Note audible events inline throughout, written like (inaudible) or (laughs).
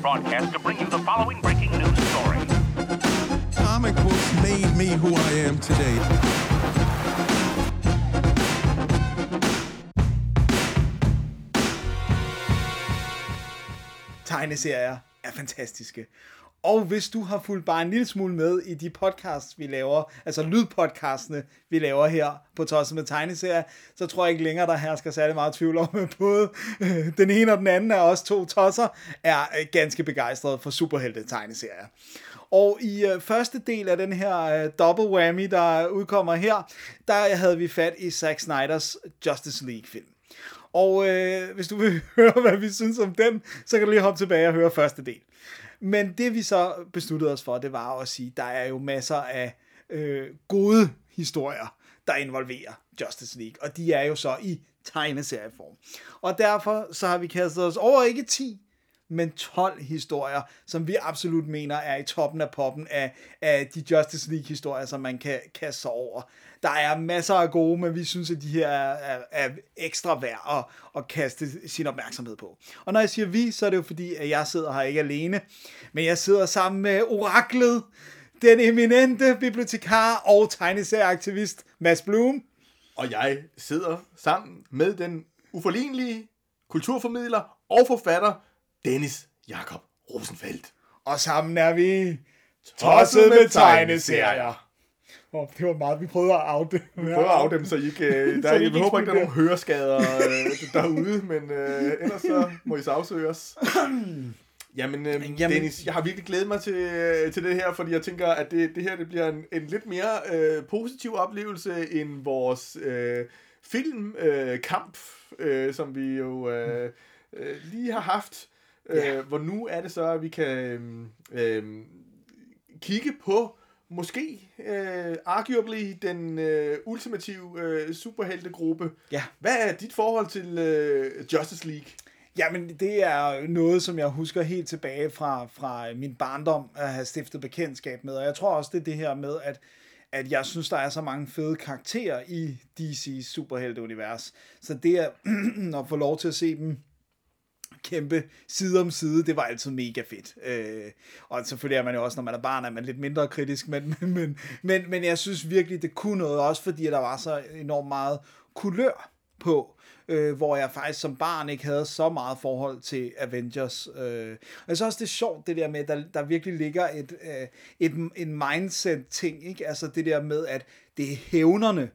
broadcast to bring you the following breaking news story. Comic books made me who I am today. tegneserier er fantastiske. Og hvis du har fulgt bare en lille smule med i de podcasts, vi laver, altså lydpodcastene, vi laver her på Tosset med tegneserier, så tror jeg ikke længere, der hersker særlig meget tvivl om, at både øh, den ene og den anden af os to tosser er øh, ganske begejstrede for superhelte tegneserier. Og i øh, første del af den her øh, double whammy, der udkommer her, der havde vi fat i Zack Snyders Justice League-film. Og øh, hvis du vil (laughs) høre, hvad vi synes om den, så kan du lige hoppe tilbage og høre første del. Men det vi så besluttede os for, det var at sige, der er jo masser af øh, gode historier, der involverer Justice League, og de er jo så i tegneserieform. Og derfor så har vi kastet os over ikke 10, men 12 historier, som vi absolut mener er i toppen af poppen af, af de Justice League historier, som man kan kaste sig over. Der er masser af gode, men vi synes, at de her er, er, er ekstra værd at, at kaste sin opmærksomhed på. Og når jeg siger vi, så er det jo fordi, at jeg sidder her ikke alene, men jeg sidder sammen med oraklet, den eminente bibliotekar og tegneserieaktivist Mads Blum. Og jeg sidder sammen med den uforlignelige kulturformidler og forfatter Dennis Jakob Rosenfeldt. Og sammen er vi tosset med tegneserier. Oh, det var meget, vi prøvede at af det. Vi prøver at af dem, så I ikke... Øh, (laughs) der, Så I jeg håber ikke, der er nogen høreskader øh, derude, men øh, ellers så må I sagsøge os. (clears throat) Jamen, øh, Jamen- Jamen, Dennis, jeg har virkelig glædet mig til, øh, til det her, fordi jeg tænker, at det, det her det bliver en, en lidt mere øh, positiv oplevelse end vores øh, filmkamp, øh, kamp, øh, som vi jo øh, øh, lige har haft. Øh, Ja. Hvor nu er det så, at vi kan øh, øh, kigge på måske øh, arguably den øh, ultimative øh, superheltegruppe. Ja. Hvad er dit forhold til øh, Justice League? Jamen, det er noget, som jeg husker helt tilbage fra, fra min barndom at have stiftet bekendtskab med. Og jeg tror også, det er det her med, at, at jeg synes, der er så mange fede karakterer i DC's superhelteunivers. Så det at, (clears throat) at få lov til at se dem kæmpe side om side, det var altid mega fedt. Øh, og selvfølgelig er man jo også, når man er barn, er man lidt mindre kritisk, men, men, men, men, jeg synes virkelig, det kunne noget, også fordi der var så enormt meget kulør på, øh, hvor jeg faktisk som barn ikke havde så meget forhold til Avengers. Øh. Og jeg synes også, det er sjovt, det der med, at der, der virkelig ligger et, øh, et, en mindset-ting, ikke? Altså det der med, at det er hævnerne,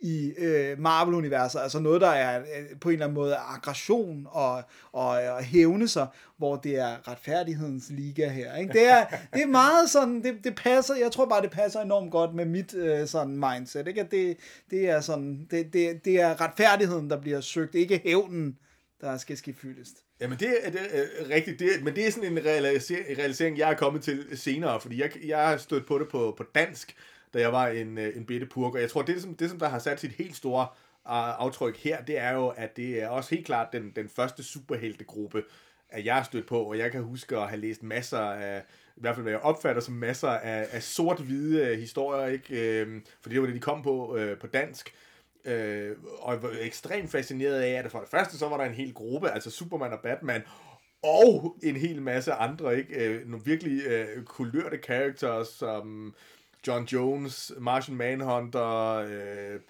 i øh, Marvel-universet, altså noget, der er øh, på en eller anden måde aggression og, og, og hævne sig, hvor det er retfærdighedens liga her. Ikke? Det, er, det er meget sådan, det, det passer, jeg tror bare, det passer enormt godt med mit øh, sådan mindset, ikke? At det, det er sådan, det, det, det er retfærdigheden, der bliver søgt, ikke hævnen, der skal ske fyldest. Jamen det er, det er rigtigt, det, er- men det er sådan en realisering, realisering, jeg er kommet til senere, fordi jeg, jeg har stødt på det på, på dansk, da jeg var en, øh, en bitte purk, og jeg tror, det, som, det som der har sat sit helt store øh, aftryk her, det er jo, at det er også helt klart den, den første superheltegruppe, at jeg har stødt på, og jeg kan huske at have læst masser af, i hvert fald hvad jeg opfatter som masser af, af sort-hvide historier, ikke? Øhm, for det var det, de kom på øh, på dansk. Øh, og jeg var ekstremt fascineret af, at for det første, så var der en hel gruppe, altså Superman og Batman, og en hel masse andre, ikke? Øh, nogle virkelig øh, kulørte characters, som John Jones, Martian Manhunter, øh,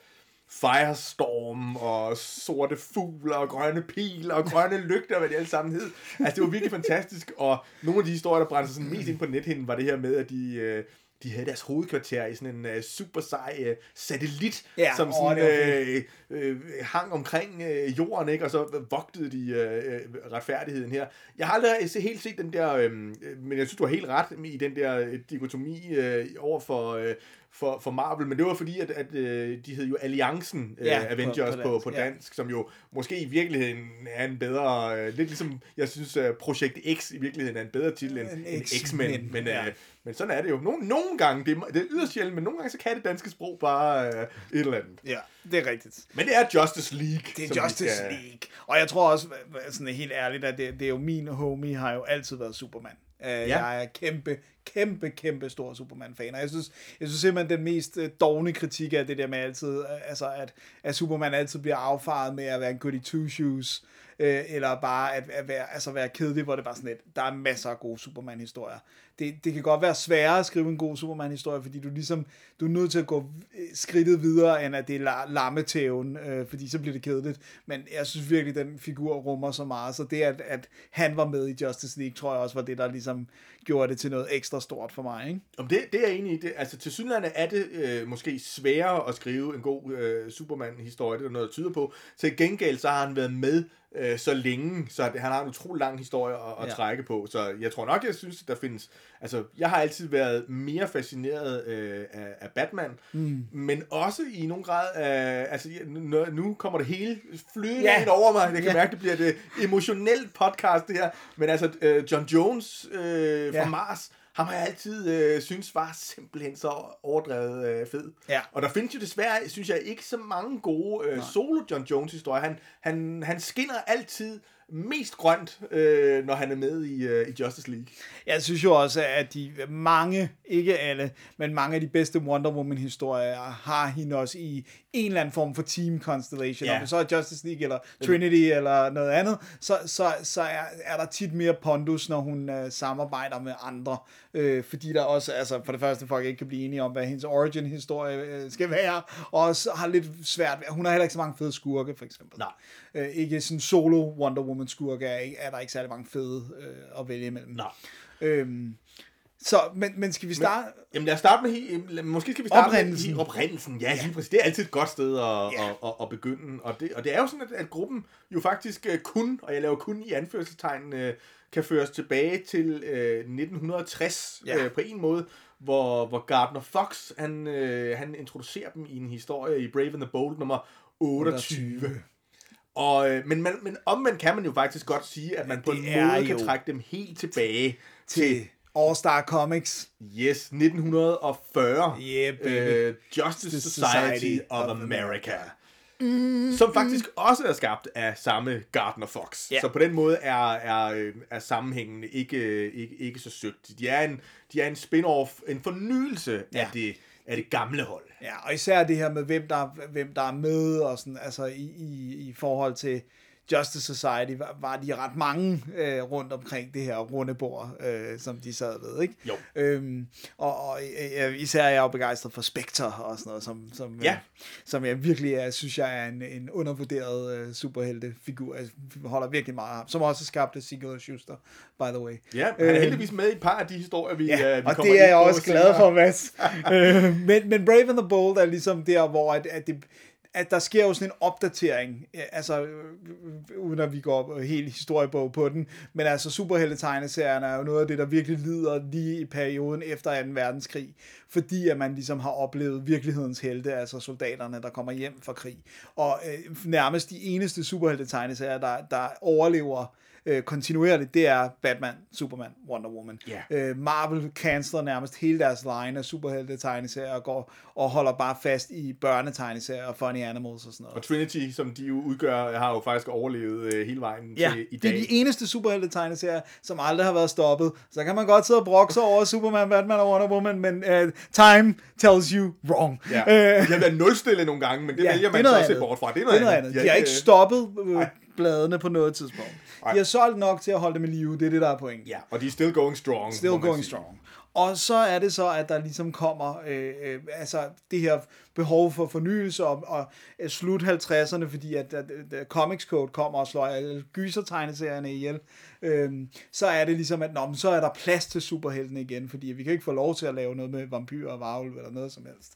Firestorm, og sorte fugler, og grønne piler, og grønne (laughs) lygter, hvad de alle sammen hed. Altså, det var virkelig fantastisk, og nogle af de historier, der brændte sig sådan mest ind på nethinden, var det her med, at de... Øh, de havde deres hovedkvarter i sådan en uh, super sej uh, satellit, Ja, som åh, sådan, det var øh, øh, hang omkring øh, jorden, ikke? og så vogtede de øh, øh, retfærdigheden her. Jeg har aldrig helt set den der, øh, men jeg synes, du har helt ret i den der øh, dikotomi øh, over for, øh, for, for Marvel, men det var fordi, at, at øh, de hed jo Alliancen øh, Ja, ja, Avengers på på, dansk, på, på ja. dansk, som jo måske i virkeligheden er en bedre, øh, lidt ligesom, jeg synes, uh, Projekt X i virkeligheden er en bedre titel end, En end X-Men, X-Men, men, ja. øh, men sådan er det jo. Nogle, nogle gange, det er, det er yderst sjældent, men nogle gange så kan det danske sprog bare øh, et eller andet. Ja, det er rigtigt. Men det er Justice League. Det er Justice skal- League. Og jeg tror også, sådan helt ærligt, at det, det er jo min homie, har jo altid været Superman. Uh, ja. Jeg er kæmpe, kæmpe, kæmpe stor Superman-fan, og jeg synes, jeg synes simpelthen, den mest øh, dogne kritik er det der med altid, øh, altså at, at Superman altid bliver affaret med at være en goody two-shoes, øh, eller bare at, at være, altså være kedelig, hvor det bare sådan lidt, der er masser af gode Superman-historier. Det, det kan godt være sværere at skrive en god Superman-historie, fordi du ligesom, du er nødt til at gå øh, skridtet videre, end at det er lammetæven, øh, fordi så bliver det kedeligt. Men jeg synes virkelig, den figur rummer så meget, så det, at, at han var med i Justice League, tror jeg også var det, der ligesom gjorde det til noget ekstra stort for mig, ikke? Om det, det er jeg enig i. Det, altså til synligheden er det øh, måske sværere at skrive en god øh, Superman-historie, det er der noget, der tyder på. Til gengæld så har han været med øh, så længe, så det, han har en utrolig lang historie at, at Ja. trække på. Så jeg tror nok, jeg synes, at der findes... Altså, jeg har altid været mere fascineret øh, af, af Batman, mm. men også i nogen grad af... Altså, nu, nu kommer det hele flydende Ja. ind over mig. Jeg kan Ja. mærke, det bliver et øh, emotionelt podcast, det her. Men altså, øh, John Jones øh, fra Ja. Mars, ham har jeg altid øh, synes var simpelthen så overdrevet øh, fed. Ja. Og der findes jo desværre, synes jeg, ikke så mange gode øh, solo John Jones historier. Han, han, han skinner altid mest grønt, øh, når han er med i, øh, i Justice League. Jeg synes jo også, at de mange, ikke alle, men mange af de bedste Wonder Woman-historier har hende også i en eller anden form for team constellation. Ja. Om så er Justice League eller Trinity eller noget andet, så, så, så er, er der tit mere pondus, når hun øh, samarbejder med andre. Øh, fordi der også, altså for det første, folk ikke kan blive enige om, hvad hendes origin-historie øh, skal være, og også har lidt svært ved, hun har heller ikke så mange fede skurke, for eksempel. Nej. Øh, ikke sådan solo Wonder Woman skurke er, ikke- er der ikke særlig mange fede øh, at vælge imellem. Nej. Øhm, så, men, men skal vi starte? Jamen lad os starte med, he- måske skal vi starte Oprindelsen. med he- oprindelsen. Ja, lige præcis. Det er altid et godt sted at, Ja. at, at, at begynde. Og det, og det er jo sådan, at, at gruppen jo faktisk øh, kun, og jeg laver kun i anførselstegn, øh, kan føres tilbage til øh, 1960 Ja. øh, på en måde, hvor, hvor Gardner Fox, han, øh, han introducerer dem i en historie i Brave and the Bold nummer 28. 28. Og, øh, men, man, men omvendt kan man jo faktisk godt sige, at man på det en måde kan trække dem helt tilbage til, Til All Star Comics. yes, 1940. Yeah, baby. Øh, Justice Society, Society of America. Som faktisk også er skabt af samme Gardner Fox. Ja. Så på den måde er, er, øh, er sammenhængen ikke, ikke, ikke så søgt. De er en, de er en spin-off, en fornyelse Ja. af, det, af det gamle hold. Ja, og især det her med, hvem der, hvem der er med, og sådan, altså i, i, i forhold til Justice Society, var, var de ret mange øh, rundt omkring det her runde bord, øh, som de sad ved, ikke? Jo. Øhm, og, og øh, især er jeg jo begejstret for Spectre og sådan noget, som, som, Ja. øh, som jeg virkelig er, synes jeg er en, en undervurderet øh, superheltefigur. Jeg holder virkelig meget af ham, som også skabte og Schuster, by the way. Ja, han er Øh, heldigvis med i et par af de historier, vi, Ja, øh, vi og det er jeg også glad for, Mads. (laughs) øh, men, men Brave and the Bold er ligesom der, hvor at, at, det, at der sker jo sådan en opdatering, altså øh, øh, uden at vi går helt historiebog på den, men altså superheltetegneserierne er jo noget af det, der virkelig lider lige i perioden efter 2. verdenskrig, fordi at man ligesom har oplevet virkelighedens helte, altså soldaterne, der kommer hjem fra krig. Og øh, nærmest de eneste superheltetegneserier, der, der overlever øh, kontinuerligt, det er Batman, Superman, Wonder Woman. Ja. Øh, Marvel canceler nærmest hele deres line af superhelte-tegneserier og går og holder bare fast i børnetegneserier og funny animals og sådan Og noget. Trinity, som de jo udgør, har jo faktisk overlevet øh, hele vejen Ja, til i det er dag. de eneste superhelte-tegneserier, som aldrig har været stoppet. Så kan man godt sidde og brokke sig over Superman, Batman og Wonder Woman, men uh, time tells you wrong. Ja. Øh, De har været nulstille nogle gange, men det Ja, vælger det man er så at se andet. bort fra. Det er det noget, er noget andet. De har ikke øh, stoppet øh, bladene på noget tidspunkt. De har solgt nok til at holde dem i live, det er det, der er pointen. Ja, og de er still going strong. Still going sige. strong. Og så er det så, at der ligesom kommer øh, øh, altså det her behov for fornyelse og, og øh, slut 50'erne, fordi at, at, at Comics Code kommer og slår alle gysertegneserierne ihjel. Øhm, så er det ligesom, at nå, men så er der plads til superheltene igen, fordi vi kan ikke få lov til at lave noget med vampyrer og varulv eller noget som helst.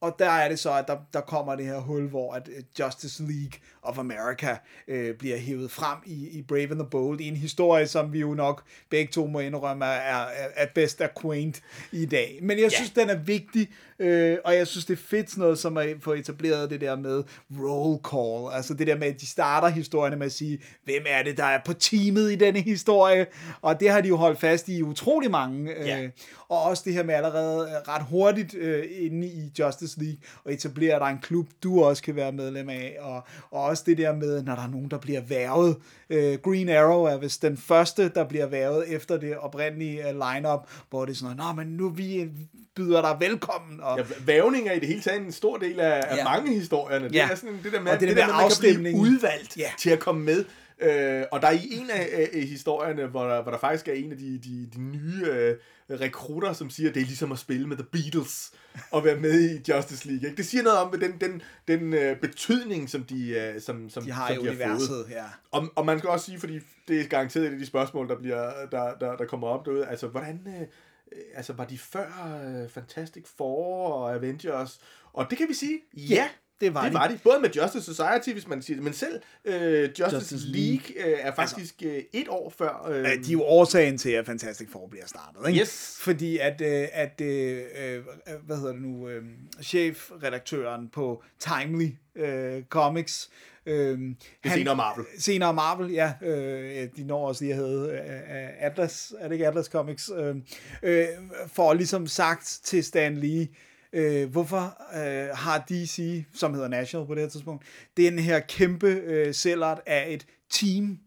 Og der er det så, at der, der kommer det her hul, hvor at øh, Justice League of America øh, bliver hævet frem i, i Brave and the Bold, i en historie, som vi jo nok begge to må indrømme er, er, er bedst quaint i dag. Men jeg synes, den er vigtig, øh, og jeg synes, det er fedt sådan noget, som at få etableret det der med roll call, altså det der med, at de starter historierne med at sige, hvem er det, der er på teamet i denne historie, og det har de jo holdt fast i utrolig mange, øh, Ja. og også det her med allerede ret hurtigt øh, inde i Justice Justice League, og etablere, at der er en klub, du også kan være medlem af, og, og også det der med, når der er nogen, der bliver værvet. Øh, Green Arrow er vist den første, der bliver værvet efter det oprindelige uh, lineup, hvor det er sådan noget, Nå, men nu vi byder dig velkommen. Og, Ja, vævning er i det hele taget en stor del af, af Ja. mange historierne. Det Ja. er sådan det der med, Og det det der der med man kan blive udvalgt Ja. til at komme med. Øh, og der er i en af, af historierne, hvor der, hvor der faktisk er en af de, de, de nye øh, rekrutter, som siger, at det er ligesom at spille med The Beatles og være med i Justice League. Ikke? Det siger noget om den, den, den øh, betydning, som de, øh, som, som, de har som i de har fået. universet, ja. Og, og man skal også sige, fordi det er garanteret et af de spørgsmål, der, bliver, der, der, der kommer op derude, altså hvordan, øh, øh, altså var de før øh, Fantastic Four og Avengers? Og det kan vi sige, ja, det var det de. var de. Både med Justice Society, hvis man siger det, men selv øh, Justice, Justice League. League øh, er faktisk øh, et år før. Øh, Øh, De er jo årsagen til, at Fantastic Four bliver startet. Ikke? Yes. Fordi at, øh, at øh, øh, hvad hedder det nu, øh, chefredaktøren på Timely øh, Comics, øh, det er senere Marvel. Senere Marvel, ja. Øh, de når også lige at hedde øh, Atlas, er det ikke Atlas Comics? Øh, øh, for ligesom sagt til Stan Lee, Øh, hvorfor øh, har DC, som hedder National på det her tidspunkt, den her kæmpe øh, sellert af et team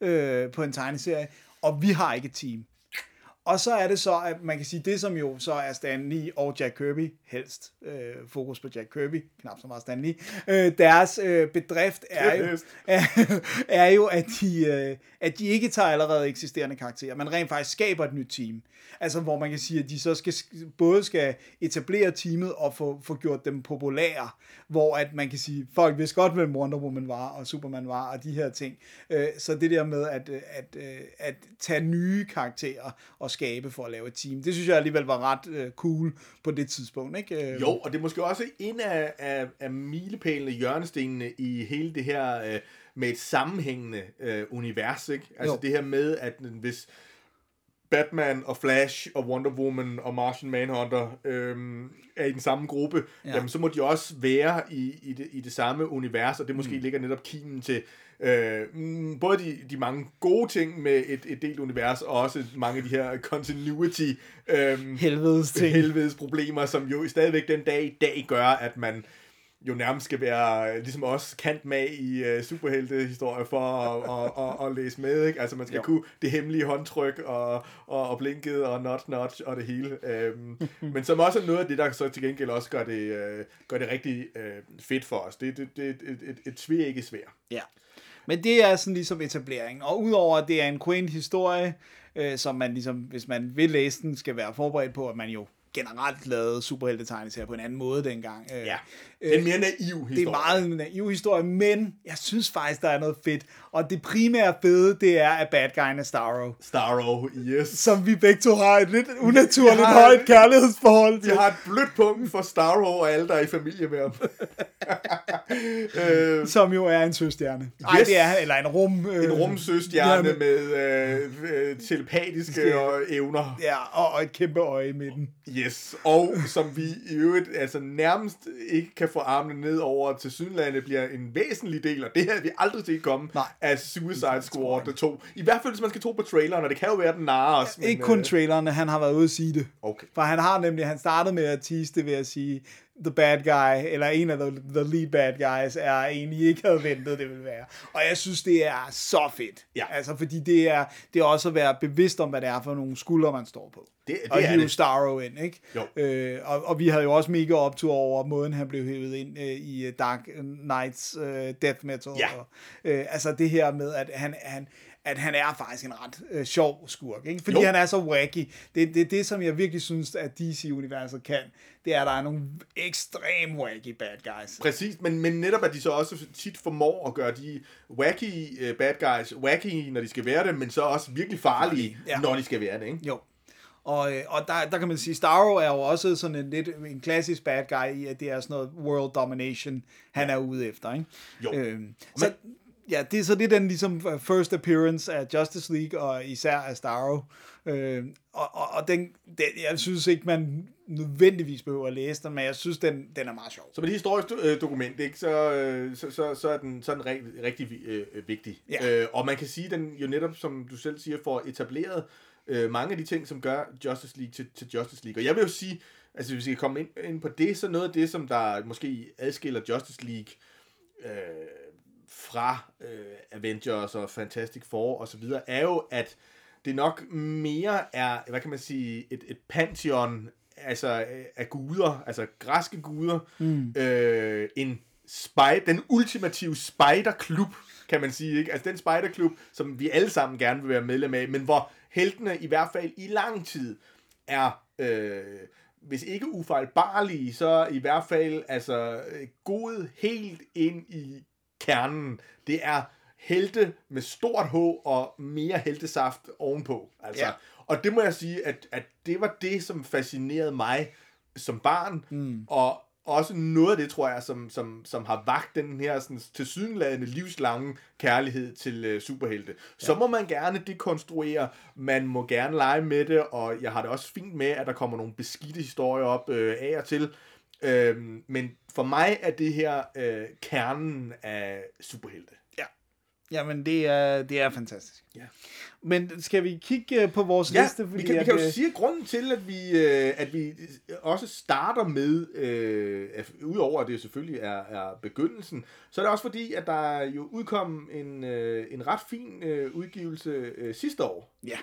øh, på en tegneserie, og vi har ikke et team. Og så er det så, at man kan sige, det som jo så er Stan Lee og Jack Kirby, helst øh, fokus på Jack Kirby, knap så meget Stan Lee, øh, deres øh, bedrift er jo, (laughs) er, er jo at, de, øh, at de ikke tager allerede eksisterende karakterer, men rent faktisk skaber et nyt team. Altså hvor man kan sige, at de så skal, både skal etablere teamet og få, få gjort dem populære, hvor at man kan sige, folk vidste godt, hvem Wonder Woman var og Superman var og de her ting. Øh, så det der med at, øh, at, øh, at tage nye karakterer og skabe for at lave et team, det synes jeg alligevel var ret øh, cool på det tidspunkt. Ikke? Øh, Jo, og det er måske også en af, af, af milepælene, hjørnestenene i hele det her øh, med et sammenhængende øh, univers, ikke? Altså Jo. det her med, at hvis Batman og Flash og Wonder Woman og Martian Manhunter øhm, er i den samme gruppe, ja. jamen, så må de også være i, i, det, i det samme univers, og det måske mm. ligger netop kimen til øh, både de, de mange gode ting med et, et delt univers, og også mange af de her continuity øhm, Helvedes ting. helvedes problemer, som jo stadigvæk den dag i dag gør, at man jo nærmest skal være, øh, ligesom os, kant med i uh, superheltehistorier for at, at, at, at læse med, ikke? Altså man skal Jo. kunne det hemmelige håndtryk og, og, og blinket og notch notch og det hele. Um, (laughs) men som også er noget af det, der så til gengæld også gør det, uh, gør det rigtig uh, fedt for os. Det, det, det er et, et, et, et svær ikke svær. Ja. Men det er sådan ligesom etablering. Og udover at det er en quaint historie, øh, som man ligesom, hvis man vil læse den, skal være forberedt på, at man jo generelt lavede superheltetegneserier på en anden måde dengang. Øh, Ja. Det er en mere naiv historie. det er meget en naiv historie, men jeg synes faktisk, der er noget fedt. Og det primære fede, det er, at bad guyen er Starro. Starro, yes. Som vi begge to har et lidt unaturligt har- højt kærlighedsforhold til. har et blødt punkt for Starro og alle, der er i familie med ham. (laughs) øh, Som jo er en søstjerne. Nej, Yes. det er eller en rum... Øh, en rumsøstjerne ja, med øh, øh, telepatiske og evner. Ja, og, og et kæmpe øje i midten. Yes, og som vi i øvrigt altså nærmest ikke kan få armene ned over til Sydlandet, bliver en væsentlig del, og det havde vi aldrig set komme, Nej. af Suicide Squad 2. I hvert fald, hvis man skal tro på traileren, og det kan jo være, at den narer os. Ikke kun øh, trailerne, han har været ude at sige det. Okay. For han har nemlig, han startede med at tease det ved at sige, the bad guy, eller en af the, the lead bad guys, er en, I ikke havde ventet, det ville være. Og jeg synes, det er så fedt. Ja. Altså, fordi det er, det er også at være bevidst om, hvad det er for nogle skuldre, man står på. Det- det og hive det. Starro ind, ikke? Jo. Øh, og, og vi havde jo også mega optur over måden, han blev hævet ind øh, i øh, Dark Knights øh, death metal. Ja. Og, øh, altså det her med, at han, han, at han er faktisk en ret øh, sjov skurk, ikke? Fordi Jo. han er så wacky. Det, det er det, som jeg virkelig synes, at DC-universet kan. Det er, at der er nogle ekstrem wacky bad guys. Præcis, men, men netop at de så også tit formår at gøre de wacky uh, bad guys wacky, når de skal være det, men så også virkelig farlige, Ja. når de skal være det, ikke? Jo. Og, øh, og der, der kan man sige, Starro er jo også sådan en lidt en klassisk bad guy i, at det er sådan noget world domination, han er ude efter, ikke? Jo. Øhm, så, ja, det, så det er den ligesom uh, first appearance af Justice League, og især af Starro. Øhm, og, og, og den, den, jeg synes ikke, man nødvendigvis behøver at læse den, men jeg synes, den, den er meget sjov. Som et historisk øh, dokument, ikke, så, øh, så, så, så er den, så er den rigtig, rigtig øh, øh, vigtig. Ja. Øh, og man kan sige, den jo netop, som du selv siger, får etableret øh, mange af de ting, som gør Justice League til, til Justice League. Og jeg vil jo sige, altså hvis vi kan komme ind, ind på det, så noget af det, som der måske adskiller Justice League øh, fra øh, Avengers og Fantastic Four og så videre, er jo, at det nok mere er, hvad kan man sige, et, et pantheon altså, øh, af guder, altså græske guder, mm. øh, en spy, den ultimative spiderklub, kan man sige, ikke? Altså den spiderklub, som vi alle sammen gerne vil være medlem af, men hvor heltene i hvert fald i lang tid er, øh, hvis ikke ufejlbarlige, så i hvert fald altså øh, gået helt ind i kernen. Det er helte med stort H og mere heltesaft ovenpå. Altså. Ja. Og det må jeg sige, at, at det var det, som fascinerede mig som barn, mm. og også noget af det, tror jeg, som, som, som har vagt den her sådan, tilsyneladende livslange kærlighed til øh, superhelte. Så må man gerne dekonstruere, man må gerne lege med det, og jeg har det også fint med, at der kommer nogle beskidte historier op øh, af og til. Øhm, men for mig er det her øh, kernen af superhelte. Ja. Jamen, det er, det er fantastisk. Ja. Men skal vi kigge øh, på vores Ja, liste? vi kan, vi kan jo øh, sige, at grunden til, at vi, øh, at vi også starter med, øh, at udover at det selvfølgelig er, er begyndelsen, så er det også fordi, at der jo udkom en, øh, en ret fin øh, udgivelse øh, sidste år. Ja.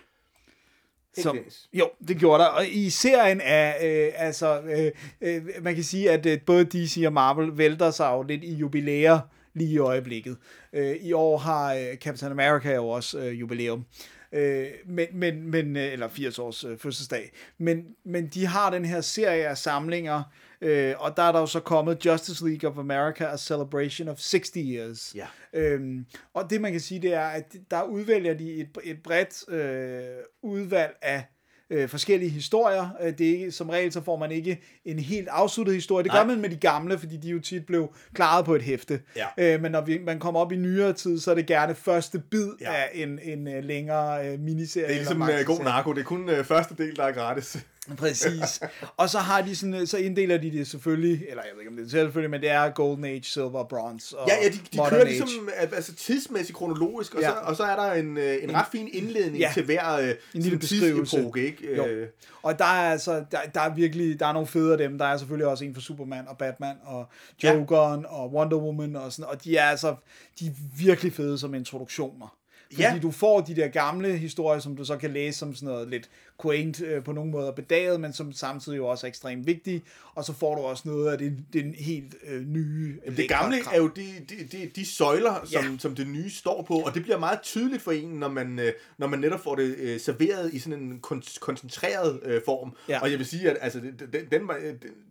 Som, jo, det gjorde der. Og i serien er, øh, altså, øh, øh, man kan sige, at øh, både DC og Marvel vælter sig jo lidt i jubilæer lige i øjeblikket. Øh, I år har øh, Captain America jo også øh, jubilæum. Øh, men, men, men, øh, eller 80 års øh, fødselsdag. Men, men de har den her serie af samlinger, øh, og der er der jo så kommet Justice League of America, A Celebration of 60 Years. Ja. Øhm, og det man kan sige, det er, at der udvælger de et, et bredt øh, udvalg af øh, forskellige historier. Øh, Det er ikke, som regel så får man ikke en helt afsluttet historie. Det gør Nej. man med de gamle, fordi de jo tit blev klaret på et hæfte. Ja. Øh, men når vi, man kommer op i nyere tid, så er det gerne første bid Ja. af en, en uh, længere uh, miniserie. Det er ligesom øh, god narko, det er kun øh, første del, der er gratis. Præcis. og så har de sådan, så inddeler de det selvfølgelig, eller jeg ved ikke om det er selvfølgelig, men det er Golden Age, Silver, Bronze og Ja, ja, de, de Modern kører Age. ligesom al- altså tidsmæssigt kronologisk, og, Ja. så, og så er der en, øh, en ret fin indledning Ja. til hver øh, En lille tidsepoke, ikke? Jo. Øh, Og der er altså, der, der er virkelig, der er nogle fede af dem. Der er selvfølgelig også en for Superman og Batman og Jokeren ja. og Wonder Woman og sådan, og de er altså, de er virkelig fede som introduktioner. Fordi Ja. du får de der gamle historier, som du så kan læse som sådan noget lidt quaint, øh, på nogle måder bedaget, men som samtidig jo også er ekstremt vigtige. Og så får du også noget af den, den helt øh, nye... Det gamle er jo de, de, de, de søjler, som, Ja. som det nye står på, og det bliver meget tydeligt for en, når man, øh, når man netop får det øh, serveret i sådan en kon- koncentreret øh, form. Ja. Og jeg vil sige, at altså, den, den, den, den,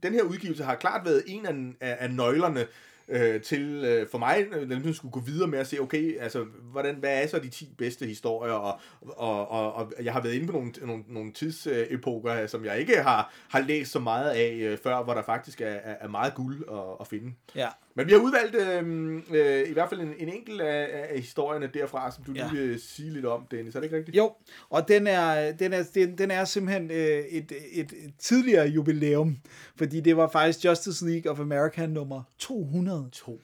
den her udgivelse har klart været en af, af, af nøglerne øh, til øh, for mig, den ligesom skulle gå videre med at se, okay, altså, hvordan, hvad er så de 10 bedste historier, og, og, og, og jeg har været inde på nogle, nogle, nogle tidsepoker, øh, som jeg ikke har, har læst så meget af øh, før, hvor der faktisk er, er, er meget guld at, at finde. Ja. Men vi har udvalgt øh, øh, i hvert fald en, en enkelt af, af historierne derfra, som du Ja. lige vil sige lidt om, Dennis. Er det ikke rigtigt? Jo, og den er, den er, den, den er simpelthen øh, et, et, et tidligere jubilæum, fordi det var faktisk Justice League of America nummer 200. 200,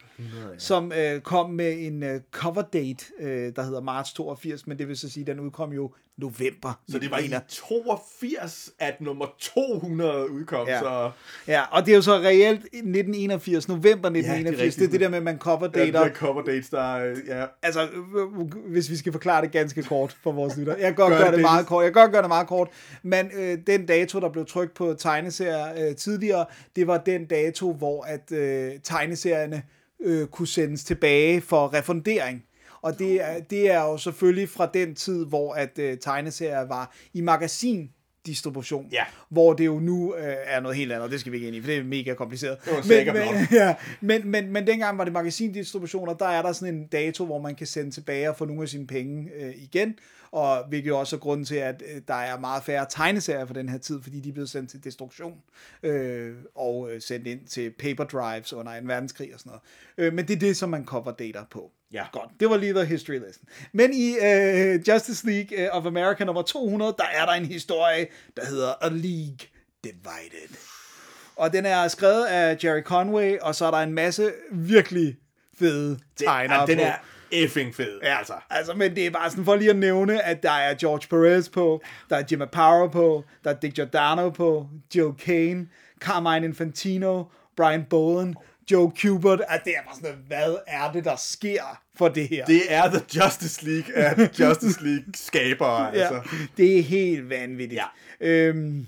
ja. som øh, kom med en øh, cover date, øh, der hedder marts 82, men det vil så sige, at den udkom jo november. Så det var i 1981. 82, at nummer 200 udkom, Ja. så Ja, og det er jo så reelt 1981, november 1981. det, er rigtigt. det der med, at man cover ja, dater. der cover dates, der ja, Altså, øh, hvis vi skal forklare det ganske kort for vores lytter. Jeg kan godt Gør gøre det, det meget kort. Jeg kan godt gøre det meget kort. Men øh, den dato, der blev trykt på tegneserier øh, tidligere, det var den dato, hvor at øh, tegneserierne øh, kunne sendes tilbage for refundering. Og det er, det er jo selvfølgelig fra den tid, hvor at øh, tegneserier var i magasin distribution, Ja. hvor det jo nu øh, er noget helt andet, og det skal vi ikke ind i, for det er mega kompliceret. Det var men, men, (laughs) ja, men, men, men dengang var det magasindistribution, og der er der sådan en dato, hvor man kan sende tilbage og få nogle af sine penge øh, igen, og hvilket jo også er grunden til, at øh, der er meget færre tegneserier for den her tid, fordi de er blevet sendt til destruktion øh, og øh, sendt ind til paper drives under en verdenskrig og sådan noget. Øh, men det er det, som man cover data på. Ja. Godt. Det var lige the history lesson. Men i øh, Justice League øh, of America nummer 200, der er der en historie, der hedder A League Divided. Og den er skrevet af Jerry Conway, og så er der en masse virkelig fede tegnere ja, den på. er effing fed, Ja, altså. altså, men det er bare sådan for lige at nævne, at der er George Perez på, der er Jim Aparo på, der er Dick Giordano på, Jill Kane, Carmine Infantino, Brian Bowen, Joe Kubert, at det er bare sådan, hvad er det, der sker for det her? Det er The Justice League af (laughs) Justice League skabere, altså. Ja, det er helt vanvittigt. Ja. Øhm,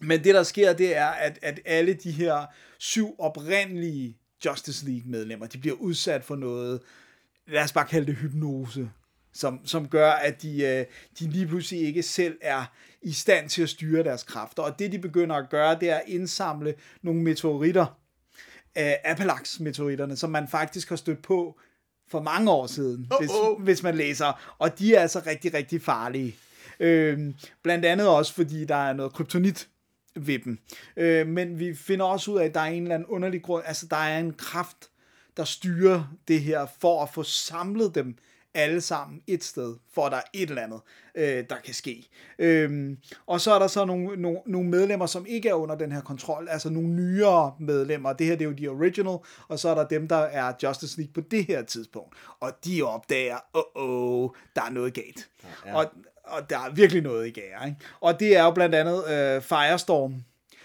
men det, der sker, det er, at, at alle de her syv oprindelige Justice League-medlemmer, de bliver udsat for noget, lad os bare kalde det hypnose, som, som gør, at de, øh, de lige pludselig ikke selv er i stand til at styre deres kræfter. Og det, de begynder at gøre, det er at indsamle nogle meteoritter, øh, Appalax-meteoritterne, som man faktisk har stødt på for mange år siden, oh, hvis, oh. hvis man læser. Og de er altså rigtig, rigtig farlige. Øhm, blandt andet også, fordi der er noget kryptonit ved dem. Øh, men vi finder også ud af, at der er en eller anden underlig grund, altså der er en kraft, der styrer det her, for at få samlet dem alle sammen et sted, for at der er et eller andet, øh, der kan ske. Øhm, og så er der så nogle, nogle, nogle medlemmer, som ikke er under den her kontrol, altså nogle nyere medlemmer. Det her det er jo de original, og så er der dem, der er Justice League på det her tidspunkt. Og de opdager, åh, oh, oh, der er noget galt. Ja, ja. Og, og der er virkelig noget i gære. Ikke? Og det er jo blandt andet øh, Firestorm,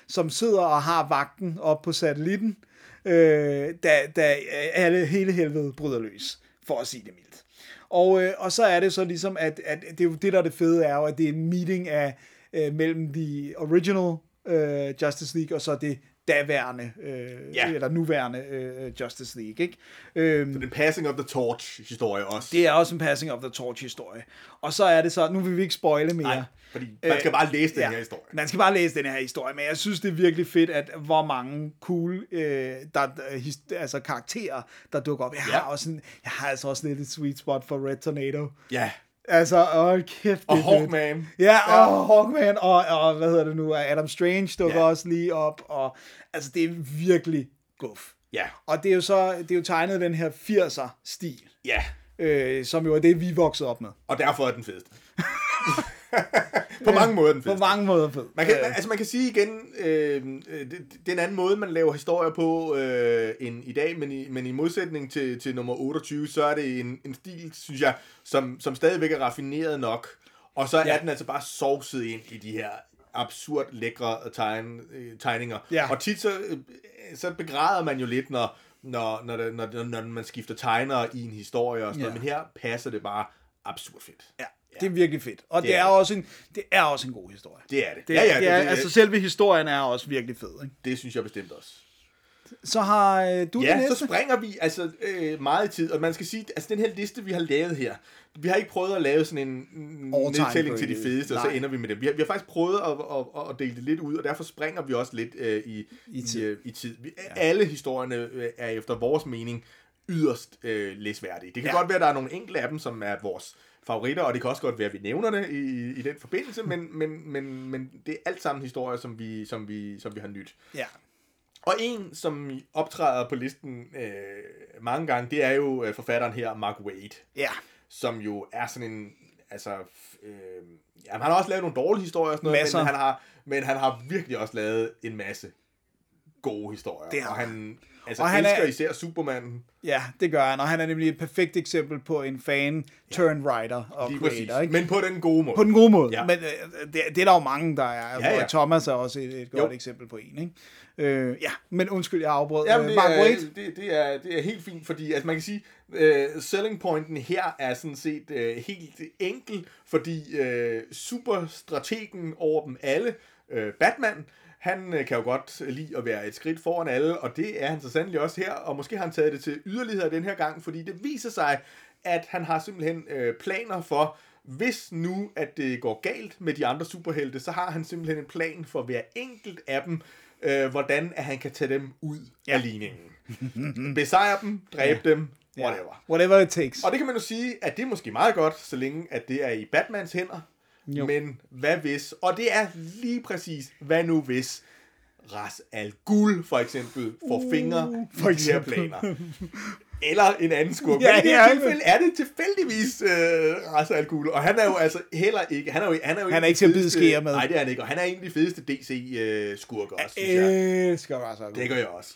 som sidder og har vagten op på satellitten, øh, da, da alle, hele helvede bryder løs, for at sige det mildt. Og, øh, og så er det så ligesom, at, at det, er jo det, der er det fede, er jo, at det er en meeting af, øh, mellem de original øh, Justice League, og så det daværende, øh, Ja. eller nuværende øh, Justice League. Ikke? Øhm, Den passing of the torch historie også. det er også en passing of the torch historie. Og så er det så, nu vil vi ikke spoile mere. Nej, fordi man skal bare læse den ja, her historie. Man skal bare læse den her historie, men jeg synes, det er virkelig fedt, at hvor mange cool øh, der, his, altså karakterer, der dukker op. Jeg har, Ja. også en, jeg har altså også lidt et sweet spot for Red Tornado. Ja. Altså, åh, kæft, Og fedt. Hawkman. Ja, og Hawkman, og, og hvad hedder det nu, Adam Strange dukker Ja. også lige op, og altså, det er virkelig guf. Ja. Og det er jo så, det er jo tegnet den her 80'er-stil, Ja. øh, som jo er det, vi voksede op med. Og derfor er den fedeste. (laughs) på mange måder er den På fedeste. mange måder fed. Man kan, altså man kan sige igen, øh, det, det er en anden måde, man laver historier på øh, end i dag, men i, men i modsætning til, til nummer 28, så er det en, en stil, synes jeg, som, som stadigvæk er raffineret nok, og så er Ja. den altså bare sovset ind i de her absurd lækre tegn, øh, tegninger. Ja. Og tit så, øh, så begræder man jo lidt, når, når, når, når, når, når man skifter tegnere i en historie og sådan Ja. noget, men her passer det bare absurd fedt. Ja, det er virkelig fedt. Og det, Det det, er er, det. også en, det er også en god historie. Det er det. Det, ja, ja, det er, det, det, altså selve historien er også virkelig fed. Ikke? det synes jeg bestemt også. Så har øh, du det Ja, så springer vi altså øh, meget tid, og man skal sige, altså den her liste, vi har lavet her, vi har ikke prøvet at lave sådan en nedtælling til de fedeste, og så Nej. ender vi med det. Vi har, vi har faktisk prøvet at, at, at dele det lidt ud, og derfor springer vi også lidt øh, i, I tid. I, øh, i tid. Vi, ja. Alle historierne øh, er efter vores mening yderst øh, læsværdige. Det kan Ja. godt være, at der er nogle enkelte af dem, som er vores favoritter, og det kan også godt være, at vi nævner det i, i den forbindelse, men, men, men, men det er alt sammen historier, som vi, som vi, som vi har nyt. Ja. Og en, som optræder på listen øh, mange gange, det er jo øh, forfatteren her, Mark Wade, Ja. som jo er sådan en, altså, øh, jamen, han har også lavet nogle dårlige historier og sådan noget, Masser. men han, har, men han har virkelig også lavet en masse gode historier. Det har og han. Altså, Og han elsker er- især Superman. Ja, det gør han, og han er nemlig et perfekt eksempel på en fan turn writer og Lige creator, præcis. ikke? Men på den gode måde. På den gode måde, Ja. men øh, det, det er der jo mange, der er. Ja, ja. Thomas er også et, et godt Jo. eksempel på en, ikke? Øh, ja, men undskyld, jeg afbrød. Jamen, Øh, det, Mark er, det, det, er, det er helt fint, fordi altså, man kan sige, uh, selling pointen her er sådan set uh, helt enkel, fordi uh, superstrategen over dem alle, uh, Batman, han uh, kan jo godt lide at være et skridt foran alle, og det er han så sandelig også her, og måske har han taget det til yderligheder den her gang, fordi det viser sig, at han har simpelthen uh, planer for, hvis nu, at det går galt med de andre superhelte, så har han simpelthen en plan for hver enkelt af dem, øh, hvordan at han kan tage dem ud ja. af ligningen. (laughs) Besejre dem, dræbe ja. dem, whatever. whatever it takes. Og det kan man jo sige, at det er måske meget godt, så længe at det er i Batmans hænder. Jo. Men hvad hvis? Og det er lige præcis, hvad nu hvis Ras Al Ghul for eksempel får fingre for de her planer. Eller en anden skurk. Ja, Men i det her tilfælde er det tilfældigvis øh, Ras Al Ghul. Og han er jo altså heller ikke... Han er jo, han er jo Han er ikke til at bide skeer med. Nej, det er han ikke. Og han er en af de fedeste DC-skurker også, synes jeg. Øh, skal være så Det gør jeg også.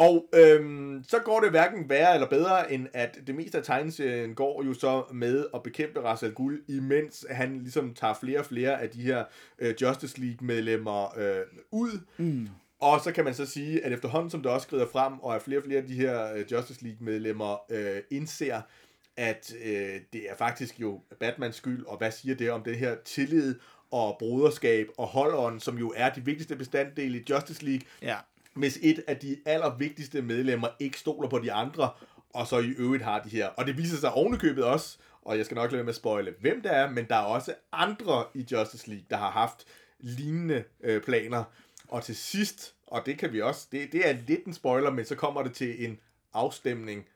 Og øhm, så går det hverken værre eller bedre, end at det meste af tegneserien går jo så med at bekæmpe Ra's al Ghul, imens han ligesom tager flere og flere af de her øh, Justice League-medlemmer øh, ud. Mm. Og så kan man så sige, at efterhånden som det også skrider frem, og at flere og flere af de her øh, Justice League-medlemmer øh, indser, at øh, det er faktisk jo Batmans skyld, og hvad siger det om det her tillid og broderskab og holdånd, som jo er de vigtigste bestanddele i Justice League, Ja hvis et af de allervigtigste medlemmer ikke stoler på de andre, og så i øvrigt har de her. Og det viser sig ovenikøbet også, og jeg skal nok lade være med at spoile, hvem det er, men der er også andre i Justice League, der har haft lignende øh, planer. Og til sidst, og det kan vi også, det, det er lidt en spoiler, men så kommer det til en afstemning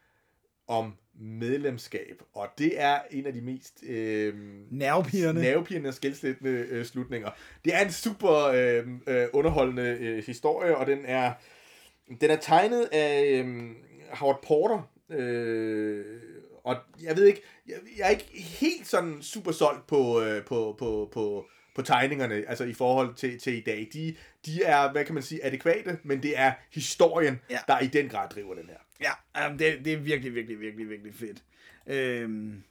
om medlemskab. Og det er en af de mest øh, Nervepirrende. nervepirrende og skældslættende øh, slutninger. Det er en super øh, øh, underholdende øh, historie, og den er den er tegnet af øh, Howard Porter. Øh, og jeg ved ikke, jeg, jeg er ikke helt sådan super solgt på, øh, på, på, på, på tegningerne, altså i forhold til, til i dag. De, de er, hvad kan man sige, adekvate, men det er historien, Ja. der i den grad driver den her. Ja, det, det er virkelig, virkelig, virkelig, virkelig fedt. Øhm,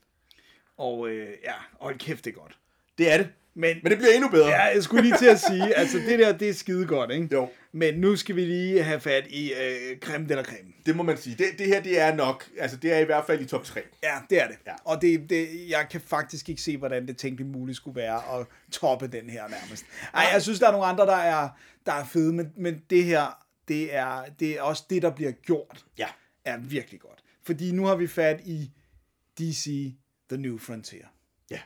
og øh, ja, hold kæft, det er godt. Det er det. Men, Men det bliver endnu bedre. ja, jeg skulle lige til at sige, altså det der, det er skide godt, ikke? Jo. Men nu skal vi lige have fat i øh, creme la creme. Det må man sige. Det, det her, det er nok, altså det er i hvert fald i top 3. Ja, det er det. Ja. Og det, det, jeg kan faktisk ikke se, hvordan det tænkeligt muligt skulle være at toppe den her nærmest. Ej, jeg synes, der er nogle andre, der er, der er fede, men, men det her, det er, det er også det, der bliver gjort, Ja. er virkelig godt. Fordi nu har vi fat i DC The New Frontier. Ja.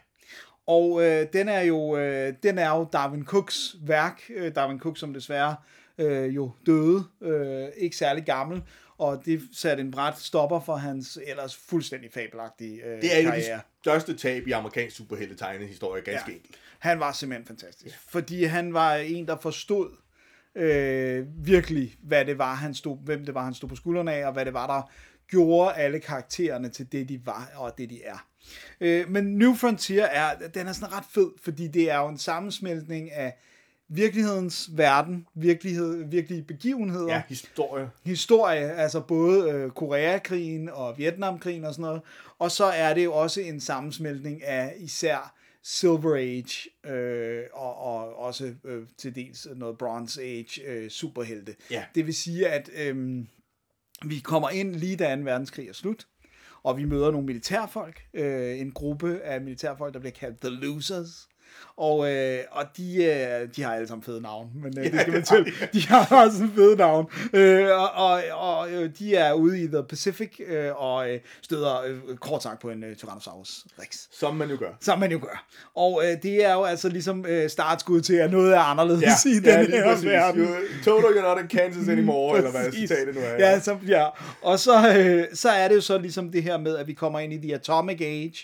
Og øh, den er jo øh, den er jo Darwin Cooks værk. Øh, Darwin Cook, som desværre øh, jo døde, øh, ikke særlig gammel, og det satte en bræt stopper for hans ellers fuldstændig fabelagtige øh, Det er jo karriere. de største tab i amerikansk superhelte-tegnehistorie, ganske ja. enkelt. Han var simpelthen fantastisk, fordi han var en, der forstod øh, virkelig, hvad det var, han stod, hvem det var, han stod på skuldrene af, og hvad det var, der gjorde alle karaktererne til det, de var, og det, de er. Øh, men New Frontier er, den er sådan ret fed, fordi det er jo en sammensmeltning af virkelighedens verden, virkelighed, virkelige begivenheder, Ja, historie. historie, altså både øh, Koreakrigen og Vietnamkrigen og sådan noget, og så er det jo også en sammensmeltning af især Silver Age øh, og, og også øh, til dels noget Bronze Age øh, superhelte. Ja. Det vil sige, at øh, vi kommer ind lige da 2. verdenskrig er slut, og vi møder nogle militærfolk, øh, en gruppe af militærfolk, der bliver kaldt The Losers. Og, øh, og de, øh, de har alle sammen fede navn, men øh, det skal man til. De har (laughs) også en fede navn. Øh, og og, og øh, de er ude i The Pacific øh, og øh, støder øh, kort sagt på en øh, Tyrannosaurus Rex. Som man jo gør. Som man jo gør. Og øh, det er jo altså ligesom øh, startskud til, at noget er anderledes Ja, (laughs) i ja, den her præcis. verden. You- Total, you're not in Kansas anymore, eller hvad citatet nu er. Ja, så, ja. Og så, øh, så er det jo så ligesom det her med, at vi kommer ind i The Atomic Age.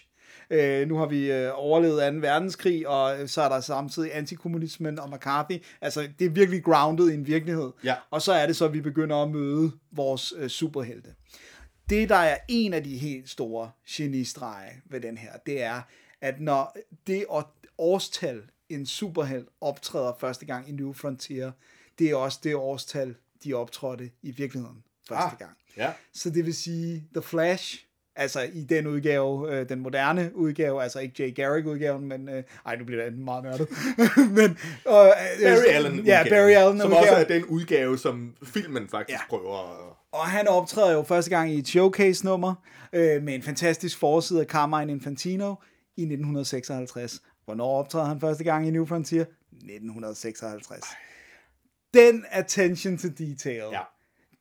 Øh, nu har vi øh, overlevet 2. verdenskrig, og øh, så er der samtidig antikommunismen og McCarthy. Altså, det er virkelig grounded i en virkelighed. Ja. Og så er det så, at vi begynder at møde vores øh, superhelte. Det, der er en af de helt store genistrege ved den her, det er, at når det år- årstal, en superhelt optræder første gang i New Frontier, det er også det årstal, de optrådte i virkeligheden første Ah, gang. ja. Så det vil sige, The Flash, altså i den udgave, øh, den moderne udgave, altså ikke Jay Garrick-udgaven, men, øh, ej, nu bliver det meget nørdet. (laughs) men, øh, Barry Allen Ja, Barry Allen Som også er den udgave, som filmen faktisk Ja. prøver at... Og han optræder jo første gang i et showcase-nummer, øh, med en fantastisk forside af Carmine Infantino i 1956. Hvornår optræder han første gang i New Frontier? 1956. Den attention to detail, Ja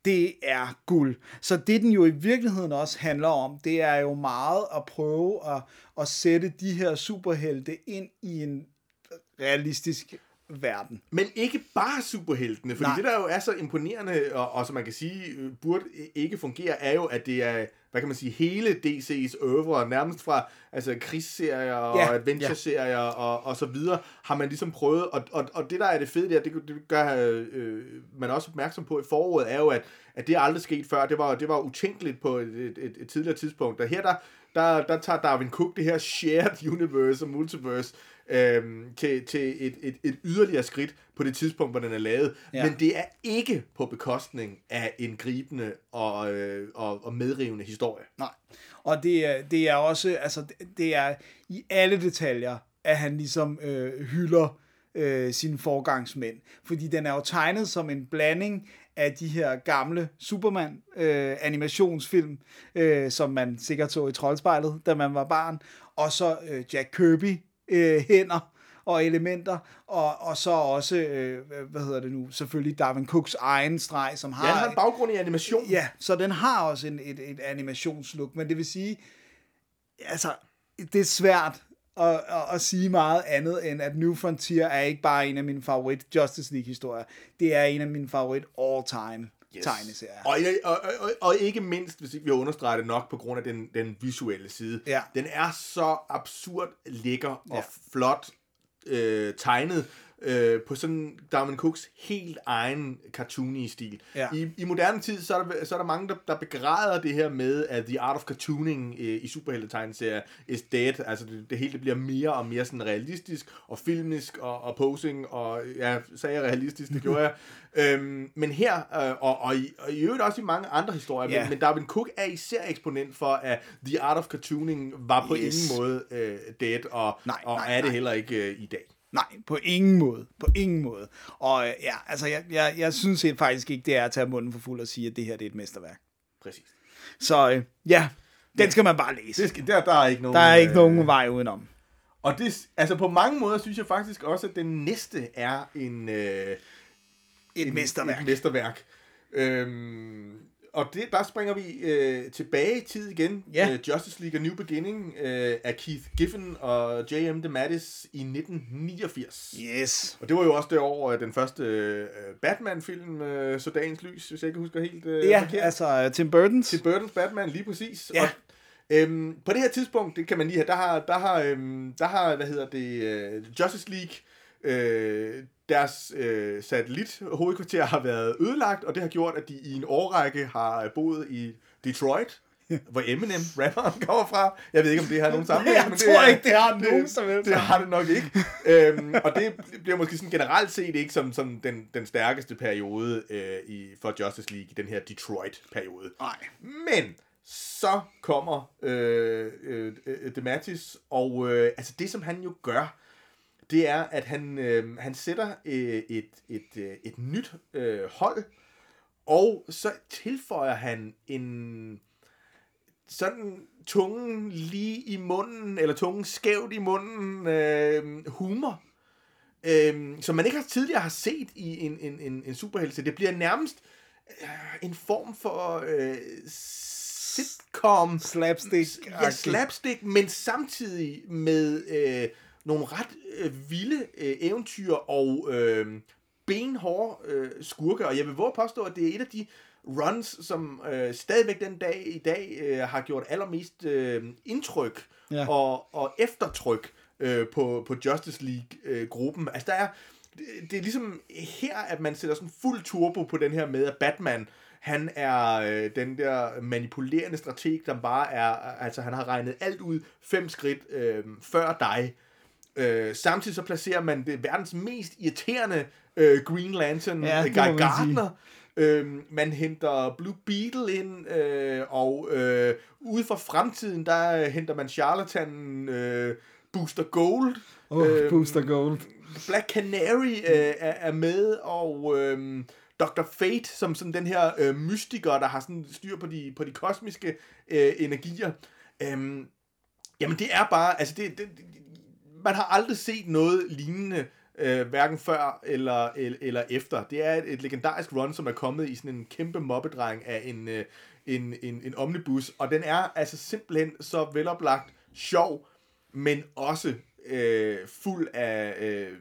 det er guld. Så det den jo i virkeligheden også handler om, det er jo meget at prøve at, at sætte de her superhelte ind i en realistisk verden. Men ikke bare superheltene, fordi Nej. Det der jo er så imponerende, og, og som man kan sige, øh, burde ikke fungere, er jo, at det er, hvad kan man sige, hele DC's øvre, nærmest fra altså, krigsserier og Ja, ja, adventure-serier og, og så videre, har man ligesom prøvet, og, og, og det der er det fede der, det, det gør øh, man også opmærksom på i foråret, er jo, at, at det er aldrig sket før, det var, det var utænkeligt på et, et, et, et tidligere tidspunkt, og her der, der, der tager Darwin Cook det her shared universe og multiverse, øhm, til, til et, et, et yderligere skridt på det tidspunkt, hvor den er lavet. Ja. Men det er ikke på bekostning af en gribende og, øh, og, og medrivende historie. Nej. Og det er, det er også, altså det- det er i alle detaljer, at han ligesom øh, hylder øh, sine forgangsmænd. Fordi den er jo tegnet som en blanding af de her gamle Superman øh, øh, som man sikkert så i Troldspejlet, da man var barn, og så øh, Jack Kirby øh, hænder og elementer, og, og så også, øh, hvad hedder det nu, selvfølgelig Darwin Cooks egen streg, som har... Ja, han har en baggrund i animation. Ja, så den har også en, et, et animationslook, men det vil sige, altså, det er svært at, at, at sige meget andet, end at New Frontier er ikke bare en af mine favorit Justice League-historier. Det er en af mine favorit all-time yes. tegneserier. Og, og, og, og ikke mindst, hvis ikke vi understreger det nok, på grund af den, den visuelle side. Ja. Den er så absurd lækker og Ja. flot øh, tegnet øh, på sådan Darwin Cooks helt egen cartoony stil. Ja. I, I moderne tid, så er, der, så er der mange, der, der begræder det her med, at the art of cartooning øh, i superheltetegneserier is dead. Altså det, det hele det bliver mere og mere sådan realistisk og filmisk og, og posing, og ja, sagde jeg realistisk, det gjorde jeg. (laughs) Øhm, men her, øh, og, og, i, og i øvrigt også i mange andre historier, Ja. men, men Darwin Cook er især eksponent for, at the art of cartooning var på Yes. ingen måde øh, dead, og, Nej, og nej, er det nej. heller ikke øh, i dag. Nej, på ingen måde. På ingen måde. Og øh, ja, altså, jeg, jeg, jeg synes faktisk ikke, det er at tage munden for fuld og sige, at det her det er et mesterværk. Præcis. Så øh, ja, den skal man bare læse. Det skal, der, der er ikke nogen... Der er ikke øh, nogen vej udenom. Og det, altså på mange måder synes jeg faktisk også, at den næste er en... Øh, Et en, mesterværk. Et mesterværk. Øhm, og det, der springer vi øh, tilbage i tid igen. Ja. Øh, Justice League A New Beginning øh, af Keith Giffen og J.M. DeMatteis i 1989. Yes. Og det var jo også det år, at den første øh, Batman-film øh, så dagens lys, hvis jeg ikke husker helt øh, Ja, forkert. altså Tim Burton's. Til Burtons Batman, lige præcis. Ja. Og, øhm, på det her tidspunkt, det kan man lige have, der har, der har, øhm, der har hvad hedder det, øh, Justice League, øh, deres øh, satellit hovedkvarter har været ødelagt, og det har gjort, at de i en årrække har boet i Detroit, hvor Eminem, rapperen, kommer fra. Jeg ved ikke, om det har nogen sammenhæng. Jeg men tror er- ikke, det har nogen som helst Det har det nok ikke. øhm, og det bliver måske sådan generelt set ikke som, som den, den stærkeste periode øh, i, for Justice League i den her Detroit-periode. Nej. Men så kommer øh, øh, øh, Dematis, og øh, altså det, som han jo gør, det er, at han, øh, han sætter øh, et, et, øh, et nyt øh, hold, og så tilføjer han en sådan tungen lige i munden, eller tungen skævt i munden, øh, humor, øh, som man ikke har tidligere har set i en, en, en, en superhelte. Det bliver nærmest øh, en form for øh, sitcom. Slapstick. Ja, slapstick, men samtidig med øh, nogle ret øh, vilde øh, eventyr og øh, benhårde øh, skurke. Og jeg vil våge at påstå, at det er et af de runs, som øh, stadigvæk den dag i dag øh, har gjort allermest øh, indtryk Ja. og, og eftertryk øh, på, på Justice League-gruppen. altså der er, det, det er ligesom her, at man sætter sådan fuld turbo på den her med, at Batman, han er øh, den der manipulerende strateg, der bare er, altså han har regnet alt ud fem skridt øh, før dig. Øh, samtidig så placerer man det verdens mest irriterende øh, Green Lantern, Ja, må Guy man. Gardner. Øhm, man henter Blue Beetle ind, øh, og øh, ude for fremtiden, der øh, henter man charlatanen øh, Booster Gold. Oh, Øhm, Booster Gold. Black Canary øh, er, er med, og øh, Dr. Fate, som sådan den her øh, mystiker, der har sådan styr på de, på de kosmiske øh, energier. Øhm, jamen det er bare, altså det, det, man har aldrig set noget lignende, øh, hverken før eller, eller, eller efter. Det er et, et legendarisk run, som er kommet i sådan en kæmpe mobbedreng af en, øh, en, en, en omnibus, og den er altså simpelthen så veloplagt sjov, men også øh, fuld af øh,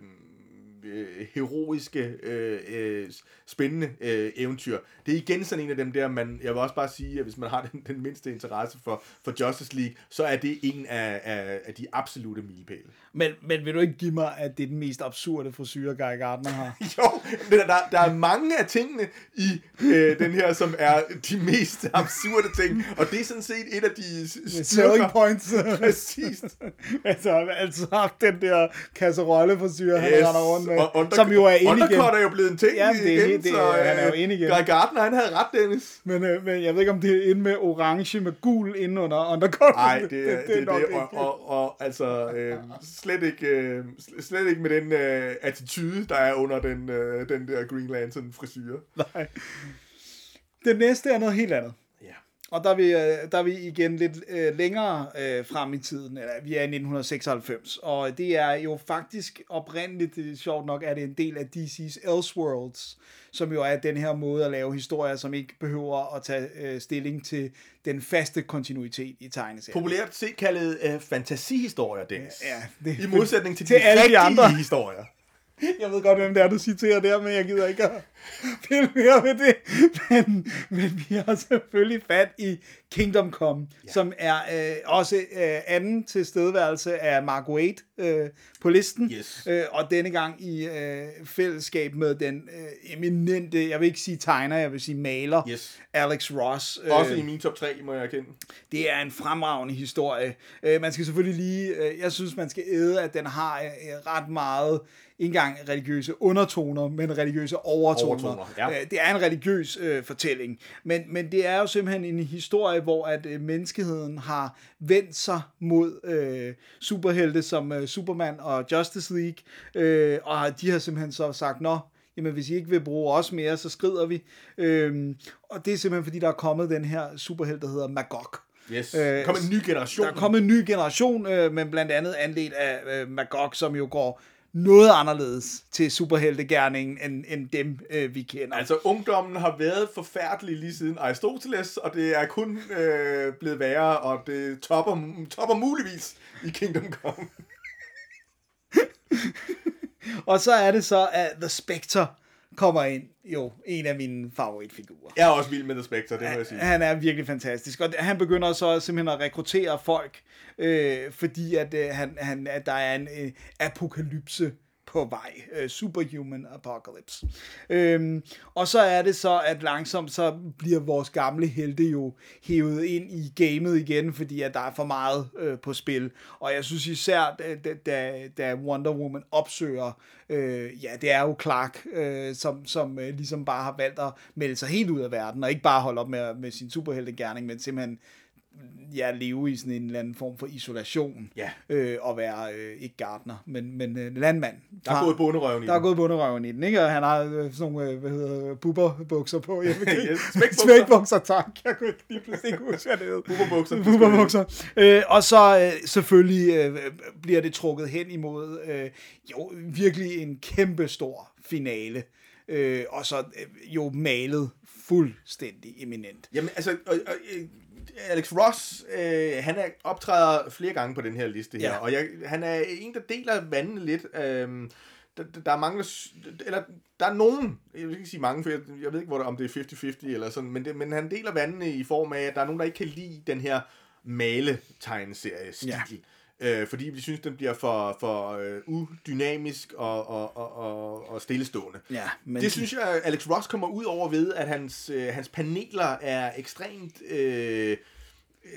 øh, heroiske, øh, øh, spændende øh, eventyr. Det er igen sådan en af dem der, man, jeg vil også bare sige, at hvis man har (laughs) den, den mindste interesse for, for Justice League, så er det en af, af, af de absolute milepæle. Men, men vil du ikke give mig, at det er den mest absurde frisyr, Guy Gardner har? (laughs) Jo, men der, der er mange af tingene i øh, den her, som er de mest absurde ting, og det er sådan set et af de Selling styrker. points. (laughs) Præcis. altså, han har altid haft den der kasserolle frisyr, han Yes, render rundt Og under, som jo er inde igen. Er jo blevet en ting Ja, det igen, det- så han er jo øh, inde igen. Guy Gardner, han havde ret, Dennis. Men, øh, men jeg ved ikke, om det er inde med orange med gul inde under undercut. Nej, (laughs) det, det, det, det, nok det og, og, og altså øh, slet ikke øh, slet ikke med den øh, attitude, der er under den, øh, den der Green Lantern frisyr. Nej. Det næste er noget helt andet. Ja. Og der er vi, øh, der er vi igen lidt øh, længere øh, frem i tiden, eller vi er i 1996, og det er jo faktisk oprindeligt, det er sjovt nok, er det en del af DC's Elseworlds, som jo er den her måde at lave historier, som ikke behøver at tage øh, stilling til den faste kontinuitet i tegneserien. Populært set kaldet øh, fantasihistorier, Dennis. Ja, det- I modsætning til, til de alle de andre. historier. Jeg ved godt, hvem det er, du citerer der, men jeg gider ikke at (laughs) pille mere ved det. Men, men vi har selvfølgelig fat i Kingdom Come, ja. som er øh, også øh, anden tilstedeværelse af Mark Waid øh, på listen. Yes. Øh, og denne gang i øh, fællesskab med den øh, eminente, jeg vil ikke sige tegner, jeg vil sige maler, Yes. Alex Ross. Også i min top 3, må jeg erkende. Det er en fremragende historie. Øh, man skal selvfølgelig lige, øh, jeg synes, man skal æde, at den har øh, ret meget, ikke engang religiøse undertoner, men religiøse overtoner. Overtoner, ja. Øh, det er en religiøs øh, fortælling. Men, men det er jo simpelthen en historie, hvor at øh, menneskeheden har vendt sig mod øh, superhelte som øh, Superman og Justice League, øh, og de har simpelthen så sagt, nå, jamen hvis I ikke vil bruge os mere, så skrider vi. Øhm, og det er simpelthen fordi, der er kommet den her superhelt, der hedder Magog. Yes. Øh, Øh, Kom en ny generation. Der er kommet en ny generation, øh, men blandt andet anledt af øh, Magog, som jo går noget anderledes til superheltegærningen, end, end dem, øh, vi kender. Altså, ungdommen har været forfærdelig lige siden Aristoteles, og det er kun øh, blevet værre, og det topper, topper muligvis i Kingdom Come. (laughs) Og så er det så, at The Spectre kommer ind. Jo, en af mine favoritfigurer. Jeg er også vild med The Spectre, det må jeg sige. Han er virkelig fantastisk, og han begynder så simpelthen at rekruttere folk, øh, fordi at, øh, han, han, at der er en øh, apokalypse på vej. Øh, superhuman apocalypse. Øhm, og så er det så, at langsomt så bliver vores gamle helte jo hævet ind i gamet igen, fordi at der er for meget øh, på spil. Og jeg synes især, da, da, da Wonder Woman opsøger, øh, ja, det er jo Clark, øh, som, som øh, ligesom bare har valgt at melde sig helt ud af verden, og ikke bare holde op med, med sin superheltegærning, men simpelthen ja, leve i sådan en eller anden form for isolation. Ja. Øh, og være, øh, ikke gartner, men, men øh, landmand. Der er gået bunderøven i Der er gået bunderøven i den, ikke? Og han har øh, sådan nogle, øh, hvad hedder bubberbukser på. Jeg ved. (laughs) Yes, smækbukser. Smækbukser, tak. Jeg kunne ikke lige pludselig ikke huske, hvad det hed. Bubberbukser. Bubberbukser. Øh, og så øh, selvfølgelig øh, bliver det trukket hen imod øh, jo virkelig en kæmpe stor finale. Øh, og så øh, jo malet fuldstændig eminent. Jamen, altså, og, og, øh, Alex Ross, øh, han er optræder flere gange på den her liste her, Ja. og jeg, han er en, der deler vandene lidt. Øh, der, der er mange, eller der er nogen, jeg vil ikke sige mange, for jeg, jeg ved ikke, hvor der, om det er 50-50 eller sådan, men, det, men han deler vandene i form af, at der er nogen, der ikke kan lide den her male-tegneserie-stil. Ja. Øh, fordi vi synes, den bliver for, for øh, udynamisk og, og, og, og, stillestående. Ja, men Det synes jeg, Alex Ross kommer ud over ved, at hans, øh, hans paneler er ekstremt øh,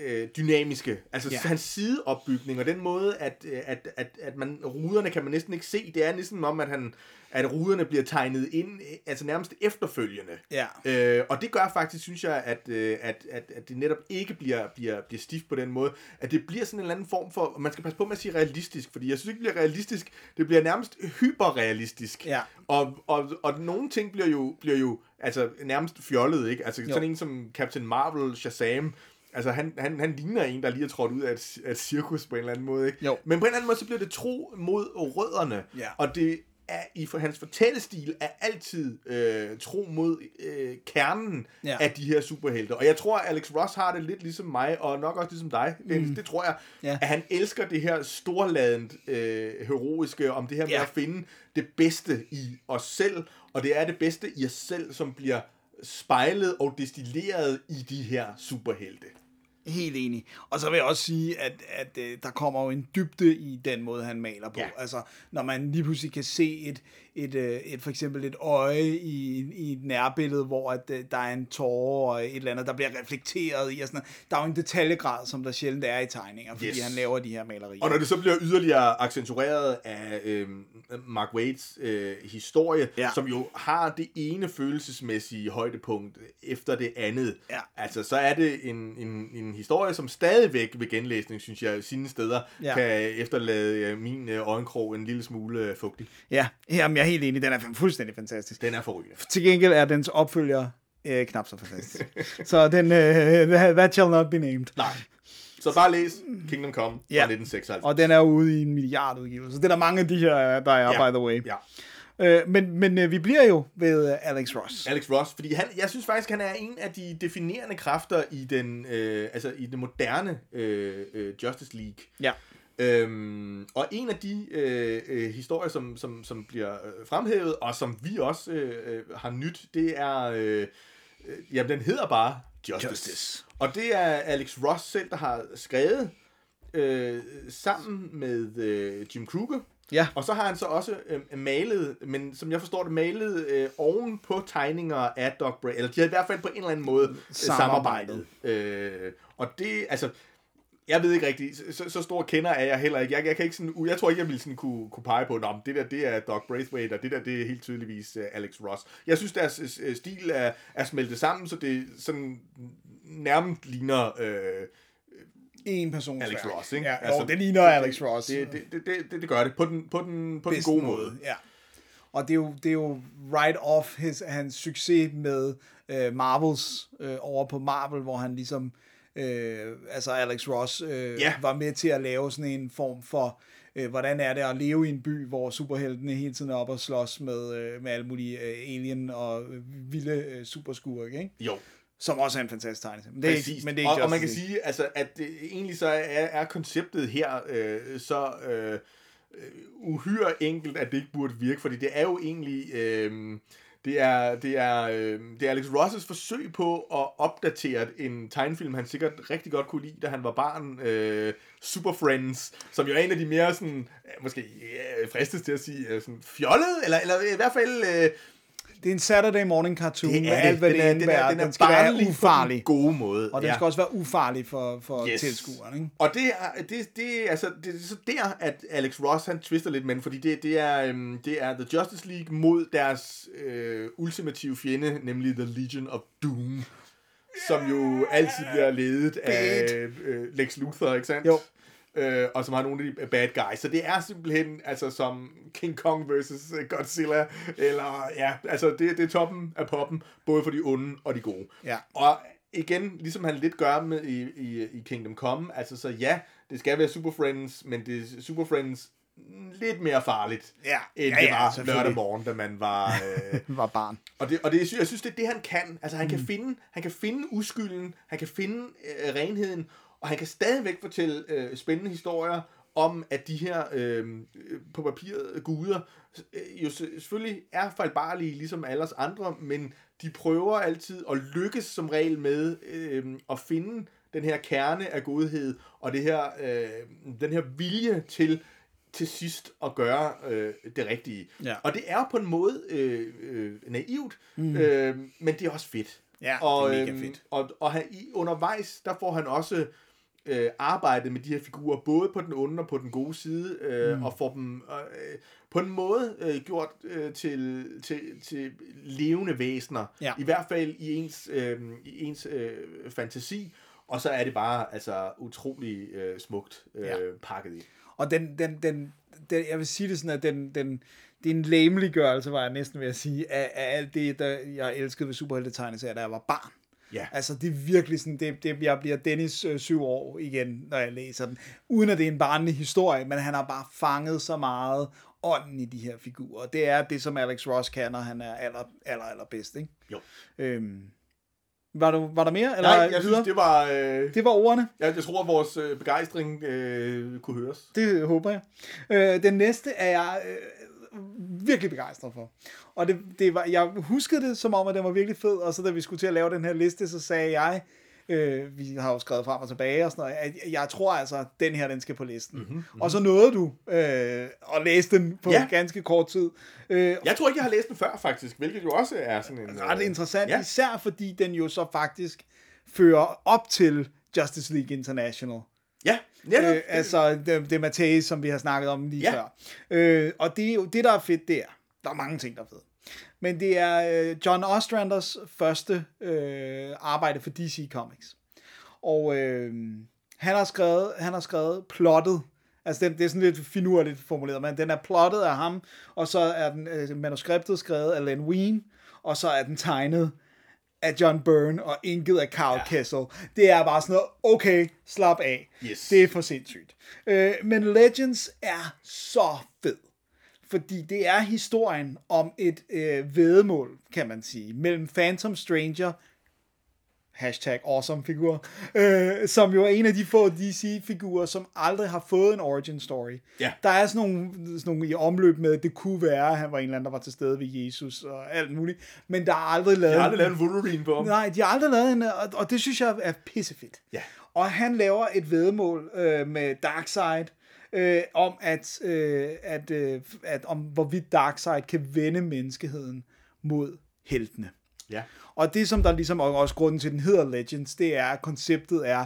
øh, dynamiske. Altså Ja. hans sideopbygning og den måde, at, øh, at, at, at man, ruderne kan man næsten ikke se. Det er næsten om, at, han, at ruderne bliver tegnet ind, øh, altså nærmest efterfølgende. Ja. Øh, og det gør faktisk, synes jeg, at, øh, at, at, at det netop ikke bliver, bliver, bliver stift på den måde. At det bliver sådan en eller anden form for, man skal passe på med at sige realistisk, fordi jeg synes ikke, det bliver realistisk. Det bliver nærmest hyperrealistisk. Ja. Og, og, og nogle ting bliver jo, bliver jo altså, nærmest fjollet, ikke? Altså Jo. sådan en som Captain Marvel, Shazam, Altså, han, han, han ligner en, der lige er trådt ud af et, af et cirkus på en eller anden måde, ikke? Jo. Men på en eller anden måde, så bliver det tro mod rødderne. Ja. Og det er, i for hans fortællestil er altid øh, tro mod øh, kernen Ja. af de her superhelte. Og jeg tror, at Alex Ross har det lidt ligesom mig, og nok også ligesom dig, Dennis. Mm. Det tror jeg, Ja. at han elsker det her storladent øh, heroiske, om det her med Ja. at finde det bedste i os selv, og det er det bedste i os selv, som bliver spejlet og destilleret i de her superhelte. Helt enig. Og så vil jeg også sige, at, at øh, der kommer jo en dybde i den måde, han maler på. Ja. Altså, når man lige pludselig kan se et, et, øh, et for eksempel et øje i, i et nærbillede, hvor at, øh, der er en tårer og et eller andet, der bliver reflekteret i. Og sådan noget. Der er jo en detaljegrad, som der sjældent er i tegninger, fordi Yes. han laver de her malerier. Og når det så bliver yderligere accentueret af øh, Mark Waits øh, historie, Ja. ja. som jo har det ene følelsesmæssige højdepunkt efter det andet, Ja. altså så er det en, en, en historie, som stadigvæk ved genlæsning, synes jeg, sine steder Ja. kan efterlade øh, min øh, øjenkrog en lille smule øh, fugtig. Ja, jamen, jeg er helt enig. Den er fuldstændig fantastisk. Den er forrygende. Til gengæld er dens opfølger øh, knap så fantastisk. (laughs) så den, øh, that shall not be named. Nej. Så bare læs Kingdom Come Ja. fra 1956. Og den er ude i en milliard udgivelser. Det er der mange af de her, der er, Ja. by the way. Ja. Øh, men men øh, vi bliver jo ved øh, Alex Ross. Alex Ross, fordi han, jeg synes faktisk, han er en af de definerende kræfter i den, øh, altså i den moderne øh, øh, Justice League. Ja. Øhm, og en af de øh, øh, historier, som, som, som bliver øh, fremhævet, og som vi også øh, øh, har nyt, det er, øh, øh, jamen den hedder bare Justice. Justice. Og det er Alex Ross selv, der har skrevet øh, sammen med øh, Jim Kruger. Ja. Og så har han så også øh, malet, men som jeg forstår det, malet øh, oven på tegninger af Doc Bray, eller de har i hvert fald på en eller anden måde øh, Samarbejdet. samarbejdet. Øh, og det, altså, jeg ved ikke rigtigt, så, så stor kender er jeg heller ikke. Jeg, jeg, kan ikke sådan, jeg tror ikke, jeg ville sådan kunne, kunne pege på, at det der, det er Doc Braithwaite, og det der, det er helt tydeligvis uh, Alex Ross. Jeg synes, deres uh, stil er, er smeltet sammen, så det sådan nærmest ligner øh, En person. Alex Ross, ikke? Ja, Altså, jo, det ligner Alex Ross. det, det, det, det, det, gør det på den, på den, på den gode måde. Ja. Og det er jo, det er jo right off his, hans succes med øh, Marvels øh, over på Marvel, hvor han ligesom, øh, altså Alex Ross, øh, Ja. var med til at lave sådan en form for, øh, hvordan er det at leve i en by, hvor superheltene hele tiden er oppe og slås med, øh, med alle mulige øh, alien og øh, vilde øh, superskurke, ikke? Jo, Som også er en fantastisk tegneserie. Men det er Præcis. ikke, men det er ikke og, og man kan sige, altså, at det, egentlig så er, er konceptet her øh, så øh, uhyre enkelt, at det ikke burde virke, fordi det er jo egentlig... Øh, det er, det, er, øh, det er Alex Ross' forsøg på at opdatere en tegnefilm, han sikkert rigtig godt kunne lide, da han var barn. Øh, Super Friends, som jo er en af de mere sådan, øh, måske øh, fristes til at sige, øh, sådan fjollet, eller, eller i hvert fald... Øh, Det er en Saturday morning cartoon det med er alt, hvad den det er, indebærer. den er, Den skal være barnlig på den ufarlig. gode måde. Og den ja. skal også være ufarlig for, for yes. Tilskueren, ikke? Og det er, det, det, er, altså, det er så der, at Alex Ross han twister lidt med den, fordi det, det, er, øhm, det er The Justice League mod deres øh, ultimative fjende, nemlig The Legion of Doom, som jo altid bliver ledet af øh, Lex Luthor, ikke sandt? Jo. Øh, og som har nogle af de bad guys. Så det er simpelthen altså som King Kong versus øh, Godzilla, eller ja, altså det, det er toppen af poppen, både for de onde og de gode. Ja. Og igen, ligesom han lidt gør med i, i, i Kingdom Come, altså så ja, det skal være Super Friends, men det er Super Friends lidt mere farligt, Ja. end Ja, det ja, var selvfølgelig. lørdag morgen, da man var... (laughs) Øh, var barn. og det, og det, jeg synes, det er det, han kan. Altså, han kan finde, han kan finde uskylden, han kan finde øh, renheden, og han kan stadigvæk fortælle øh, spændende historier om, at de her øh, på papiret guder øh, jo se- selvfølgelig er fejlbarlige, ligesom alle os andre, men de prøver altid at lykkes som regel med øh, at finde den her kerne af godhed, og det her, øh, den her vilje til til sidst at gøre øh, det rigtige. Ja. Og det er på en måde øh, øh, naivt, mm. øh, men det er også fedt. Ja, og, det er mega øhm, fedt. Og, og han, i, undervejs, der får han også øh, arbejdet med de her figurer, både på den onde og på den gode side, øh, mm. og får dem øh, på en måde øh, gjort øh, til, til, til levende væsener. Ja. I hvert fald i ens, øh, i ens øh, fantasi. Og så er det bare altså utrolig øh, smukt øh, Ja. pakket i. Og den, den, den, den, jeg vil sige det sådan, at den, den, det er en lameliggørelse, var jeg næsten ved at sige, af, af alt det, der jeg elskede ved superheltetegneserier, da jeg var barn. Ja. Altså, det er virkelig sådan, det, det, jeg bliver Dennis øh, syv år igen, når jeg læser den. Uden at det er en barnlig historie, men han har bare fanget så meget ånden i de her figurer. Det er det, som Alex Ross kan, når han er aller, aller, aller bedst, ikke? Jo. Øhm, var, du, var der mere? Eller Nej, jeg videre? synes, det var... Øh, det var ordene. jeg, jeg tror, at vores øh, begejstring øh, kunne høres. Det håber jeg. Øh, den næste er jeg øh, virkelig begejstret for. Og det, det var, jeg huskede det som om, at den var virkelig fed, og så da vi skulle til at lave den her liste, så sagde jeg, Øh, vi har jo skrevet frem og tilbage og sådan noget. Jeg, jeg tror altså, at den her, den skal på listen. Mhm, Mm-hmm. Og så nåede du øh, at læse den på Ja. ganske kort tid. Øh, Jeg tror ikke, jeg har læst den før, faktisk, hvilket jo også er sådan en... ret øh, interessant, ja. især fordi den jo så faktisk fører op til Justice League International. Ja, netop. Øh, altså det, det Matthäus, som vi har snakket om lige Ja. før. Øh, og det er jo det, der er fedt, det er. Der er mange ting, der er fedt. Men det er øh, John Ostranders første øh, arbejde for DC Comics. Og øh, han har skrevet, han har skrevet plottet. Altså den, det er sådan lidt finurligt formuleret, men den er plottet af ham, og så er den øh, manuskriptet skrevet af Len Wein, og så er den tegnet af John Byrne og inket af Carl ja. Kessel. Det er bare sådan noget, okay, slap af. Yes. Det er for sindssygt. Øh, men Legends er så fed. Fordi det er historien om et øh, vedemål, kan man sige, mellem Phantom Stranger, hashtag awesome figur, øh, som jo er en af de få DC-figurer, som aldrig har fået en origin story. Ja. Der er sådan nogle, sådan nogle i omløb med, at det kunne være, at han var en eller anden, der var til stede ved Jesus og alt muligt, men der er aldrig lavet... Jeg har aldrig lavet en Wolverine på ham. Nej, de har aldrig lavet en, og, og det synes jeg er pissefedt. Ja. Og han laver et vedmål øh, med Darkseid, øh, om at, øh, at, øh, at om hvorvidt Darkseid kan vende menneskeheden mod heltene. Ja. Og det, som der ligesom og også grunden til, den hedder Legends, det er, at konceptet er,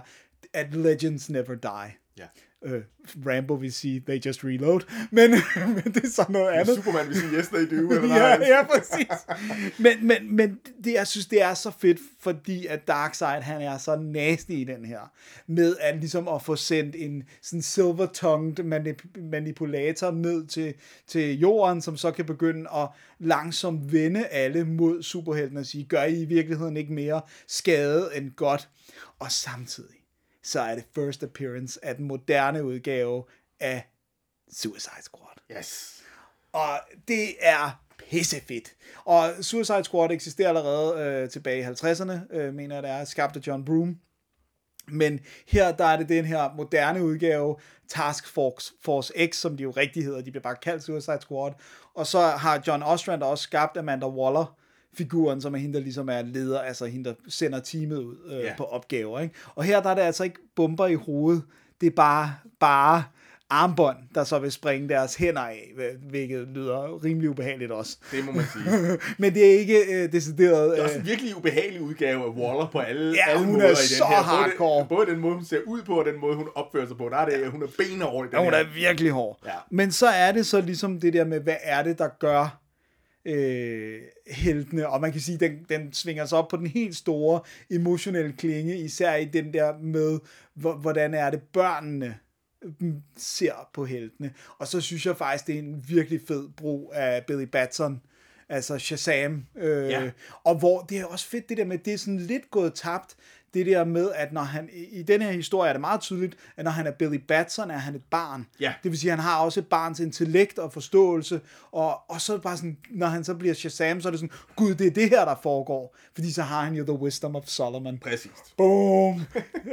at Legends never die. Ja. Øh, Rambo vil sige, they just reload, (laughs) men, men det er så noget andet. Superman vil sige, yes, they do. Eller (laughs) ja, nej. ja, præcis. Men, men, men det, jeg synes, det er så fedt, fordi at Darkseid, han er så nasty i den her, med at ligesom at få sendt en sådan silver-tongued manip- manipulator ned til, til jorden, som så kan begynde at langsomt vende alle mod superhelten og sige, gør I i virkeligheden ikke mere skade end godt. Og samtidig, så er det first appearance af den moderne udgave af Suicide Squad. Yes. Og det er pissefedt. Og Suicide Squad eksisterer allerede øh, tilbage i 50'erne, øh, mener jeg det er, skabt af John Broom. Men her der er det den her moderne udgave, Task Force, Force X, som de jo rigtig hedder, de bliver bare kaldt Suicide Squad. Og så har John Ostrander også skabt Amanda Waller, figuren, som er hende, der ligesom er leder, altså hende, der sender teamet ud øh, Ja. yeah. på opgaver. Ikke? Og her der er det altså ikke bomber i hovedet, det er bare, bare armbånd, der så vil springe deres hænder af, hvil- hvilket lyder rimelig ubehageligt også. Det må man sige. (laughs) Men det er ikke øh, decideret... Det er også Øh, en virkelig ubehagelig udgave af Waller på alle, Ja, alle hun er måder i den så her. Både hardcore. Den, både den måde, hun ser ud på, og den måde, hun opfører sig på. Der er det, hun er benhård i den Ja, hun her. er virkelig hård. Ja. Men så er det så ligesom det der med, hvad er det, der gør øh, heltene, og man kan sige, den, den svinger sig op på den helt store emotionelle klinge, især i den der med, hvor- hvordan er det børnene mm, ser på heltene. Og så synes jeg faktisk, det er en virkelig fed brug af Billy Batson, altså Shazam. Øh, Ja. Og hvor det er også fedt det der med, det er sådan lidt gået tabt, det der med, at når han, i, den her historie er det meget tydeligt, at når han er Billy Batson, er han et barn. Ja. Det vil sige, at han har også et barns intellekt og forståelse, og, og så bare sådan, når han så bliver Shazam, så er det sådan, gud, det er det her, der foregår. Fordi så har han jo The Wisdom of Solomon. Præcis. Boom! (laughs)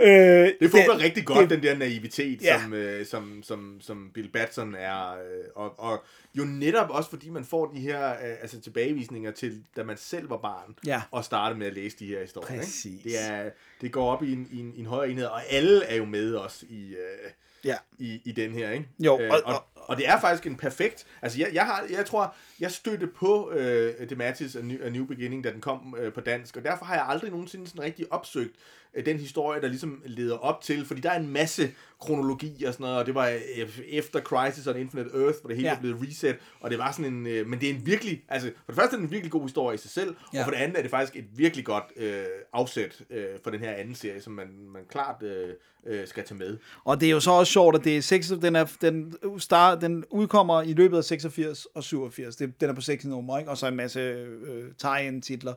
øh, Det fungerer rigtig godt, det- den der naivitet, Ja. som, øh, som, som, som Bill Batson er. Øh, og, og jo netop også, fordi man får de her øh, altså tilbagevisninger til, da man selv var barn, Ja. og startede med at læse de her historier. Præcis. Ikke? Det, er, det går op i en, i, en, i en højere enhed, og alle er jo med os i... Øh, Ja. i, i den her, ikke? Jo, øh, og- og, og, det er faktisk en perfekt... Altså, jeg, jeg, har, jeg tror, jeg stødte på øh, Dematis A New, A New Beginning, da den kom øh, på dansk, og derfor har jeg aldrig nogensinde sådan rigtig opsøgt øh, den historie, der ligesom leder op til, fordi der er en masse kronologi og sådan noget, og det var øh, efter Crisis on Infinite Earth, hvor det hele ja. blev reset, og det var sådan en... Øh, men det er en virkelig... Altså, for det første er det en virkelig god historie i sig selv, Ja. og for det andet er det faktisk et virkelig godt øh, afsæt øh, for den her anden serie, som man, man klart øh, øh, skal tage med. Og det er jo så også sjovt, at det er 6, den, er, den, start, den udkommer i løbet af 86 og 87. Det, den er på 6 numre, ikke? og så en masse øh, tie titler.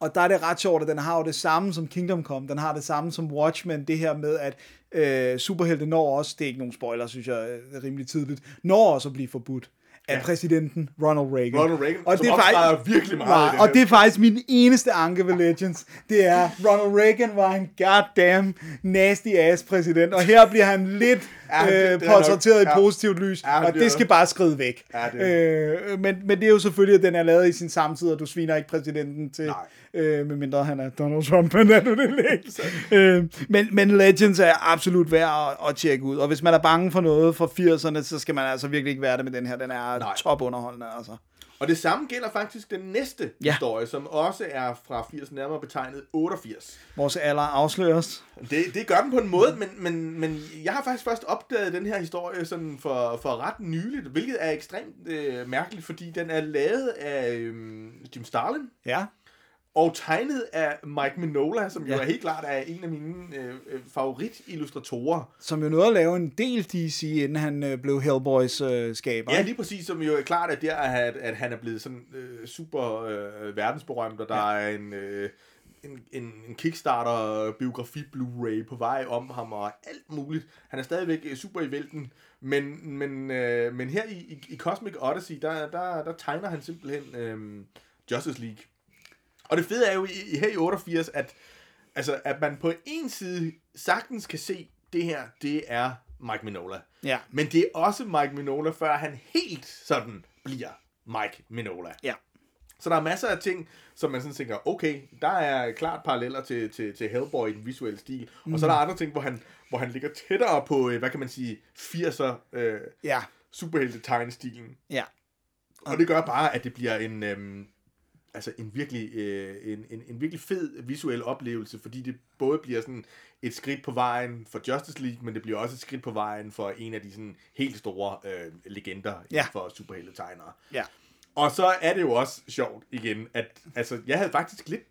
Og der er det ret sjovt, at den har jo det samme som Kingdom Come. Den har det samme som Watchmen. Det her med, at øh, superhelte når også, det er ikke nogen spoiler, synes jeg, øh, rimelig tidligt, når også at blive forbudt af præsidenten Ronald Reagan. Ronald Reagan, som optræder virkelig meget den Og det er faktisk min eneste anke ved Legends. Det er, Ronald Reagan var en goddamn nasty ass præsident, og her bliver han lidt Ja, det- øh, det er portrætteret i ja. positivt lys, Ja, og det er det skal bare skride væk. Ja, det øh, men, men det er jo selvfølgelig, at den er lavet i sin samtid, og du sviner ikke præsidenten til, Nej. Øh, medmindre han er Donald Trump, men er du det ikke? øh, men, men Legends er absolut værd at, at tjekke ud, og hvis man er bange for noget fra 80'erne, så skal man altså virkelig ikke være det med den her. Den er Nej. topunderholdende, altså. Og det samme gælder faktisk den næste Ja. historie, som også er fra 80, nærmere betegnet 88. Vores alder afsløres. Det, det gør den på en måde, men, men, men jeg har faktisk først opdaget den her historie sådan for, for ret nyligt, hvilket er ekstremt øh, mærkeligt, fordi den er lavet af øh, Jim Starlin Ja. Og tegnet af Mike Minola, som ja. jo er helt klart er en af mine øh, øh, favoritillustratorer. Som jo nåede at lave en del DC, inden han øh, blev Hellboys øh, skaber. Ja, lige præcis, som jo er klart, at der at, at han er blevet sådan øh, super øh, verdensberømt, og der ja. er en, øh, en, en, en Kickstarter-biografi Blu-ray på vej om ham og alt muligt. Han er stadigvæk øh, super i vælten, men, men, øh, men her i, i, i Cosmic Odyssey, der, der, der tegner han simpelthen øh, Justice League. Og det fede er jo i, her i 88, at, altså, at man på en side sagtens kan se, det her, det er Mike Minola. Ja. Men det er også Mike Minola, før han helt sådan bliver Mike Minola. Ja. Så der er masser af ting, som man sådan tænker, okay, der er klart paralleller til, til, til Hellboy i den visuelle stil. Mm. Og så er der andre ting, hvor han, hvor han ligger tættere på, øh, hvad kan man sige, 80'er øh, Ja. superhelte tegnestilen. Ja. Og det gør bare, at det bliver en, øhm, altså en, virkelig, øh, en, en, en virkelig fed visuel oplevelse, fordi det både bliver sådan et skridt på vejen for Justice League, men det bliver også et skridt på vejen for en af de sådan helt store øh, legender Ja. for superhelte-tegnere. Ja. Og så er det jo også sjovt igen, at altså, jeg havde faktisk lidt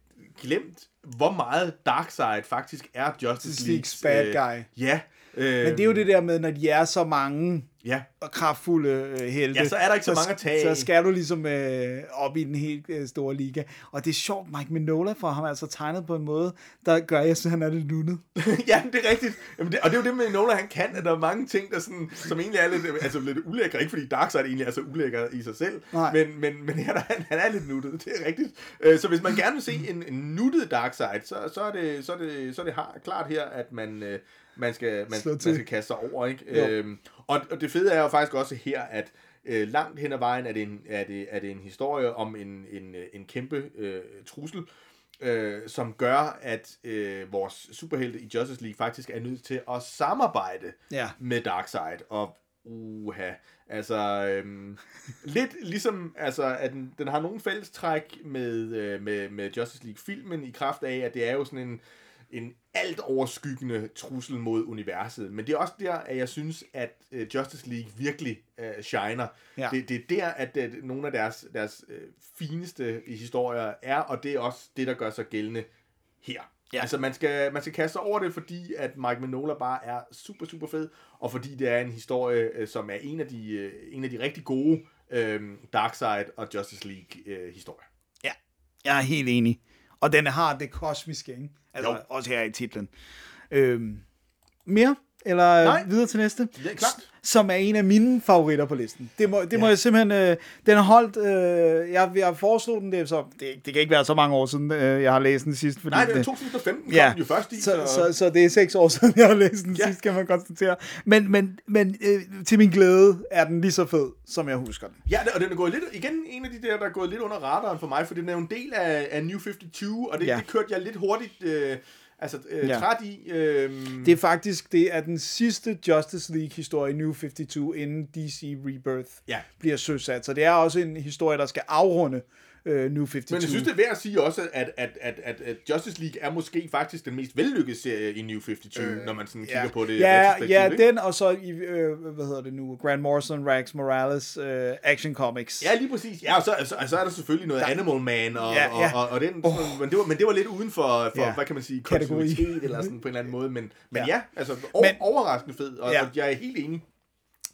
glemt, hvor meget Darkseid faktisk er Justice Leagues bad øh, guy. Ja. Øh, Men det er jo det der med, når de er så mange Ja, og kraftfulde øh, helte. Ja, så er der ikke så mange at tage Så skal du ligesom øh, op i den helt øh, store liga. Og det er sjovt, Mike Minola for ham er altså tegnet på en måde, der gør, at jeg synes, han er lidt nuttet. (laughs) ja, det er rigtigt. Jamen det, og det er jo det med Nolan, han kan, at der er mange ting, der sådan, som egentlig er lidt, altså lidt ulækre. Ikke fordi Darkseid egentlig er så ulækker i sig selv, Nej. men, men, men her, der, han, han er lidt nuttet, det er rigtigt. Øh, Så hvis man gerne vil se en, en nuttet Darkseid, så, så, er det, så, er det, så er det klart her, at man, øh, man, skal, man, man skal kaste sig over. Ikke? Jo. Øhm, og, og det fede er jo faktisk også her, at øh, langt hen ad vejen er det en, er det, er det en historie om en, en, øh, en kæmpe øh, trussel, øh, som gør, at øh, vores superhelte i Justice League faktisk er nødt til at samarbejde Ja. med Darkseid. Og uha, altså øhm, (laughs) lidt ligesom, altså, at den, den har nogle fællestræk med, øh, med, med Justice League-filmen i kraft af, at det er jo sådan en, en alt overskyggende trussel mod universet. Men det er også der, at jeg synes, at øh, Justice League virkelig øh, shiner. Ja. Det, det er der, at, at nogle af deres, deres øh, fineste historier er, og det er også det, der gør sig gældende her. Ja. Altså, man skal, man skal kaste sig over det, fordi at Mike Minola bare er super, super fed, og fordi det er en historie, øh, som er en af de, øh, en af de rigtig gode øh, Darkseid og Justice League øh. Ja, jeg er helt enig. Og den har det kosmiske, ikke? Altså, Jo. også her i titlen. Øhm, mere? Eller Nej. videre til næste? Ja, klart. Som er en af mine favoritter på listen. Det må, det må Ja. jeg simpelthen... Øh, den har holdt... Øh, jeg, jeg foreslog den, det, så, det, det kan ikke være så mange år siden, øh, jeg har læst den sidst. Fordi Nej, det er 2015 kom Ja, den jo først i, så, så, så det er seks år siden, jeg har læst den Ja. sidst, kan man konstatere. Men, men, men øh, til min glæde er den lige så fed, som jeg husker den. Ja, og den er gået lidt, igen en af de der, der er gået lidt under radaren for mig, for den er jo en del af, af New 52, og det. Ja. det kørte jeg lidt hurtigt øh, altså, øh, Ja. træt i. Øh, Det er faktisk det er den sidste Justice League-historie i New 52, inden DC Rebirth Ja. bliver søsat. Så det er også en historie, der skal afrunde øh, New 52. Men jeg synes, det er værd at sige også, at, at, at, at, at Justice League er måske faktisk den mest vellykkede serie i New 52, øh, når man sådan kigger ja. på det ja, ja, ikke? den og så i, øh, hvad hedder det nu, Grant Morrison, Rax Morales, øh, Action Comics. Ja, lige præcis. Ja, og så, altså, så er der selvfølgelig noget der... Animal Man, og, Ja, ja. og, og, og den, oh. men, det var, men det var lidt uden for, for Ja. hvad kan man sige, Kategori. kontinuitet, eller sådan på en eller anden måde. Men, men ja. Ja. altså o- Men- overraskende fed, og, Ja. og jeg er helt enig.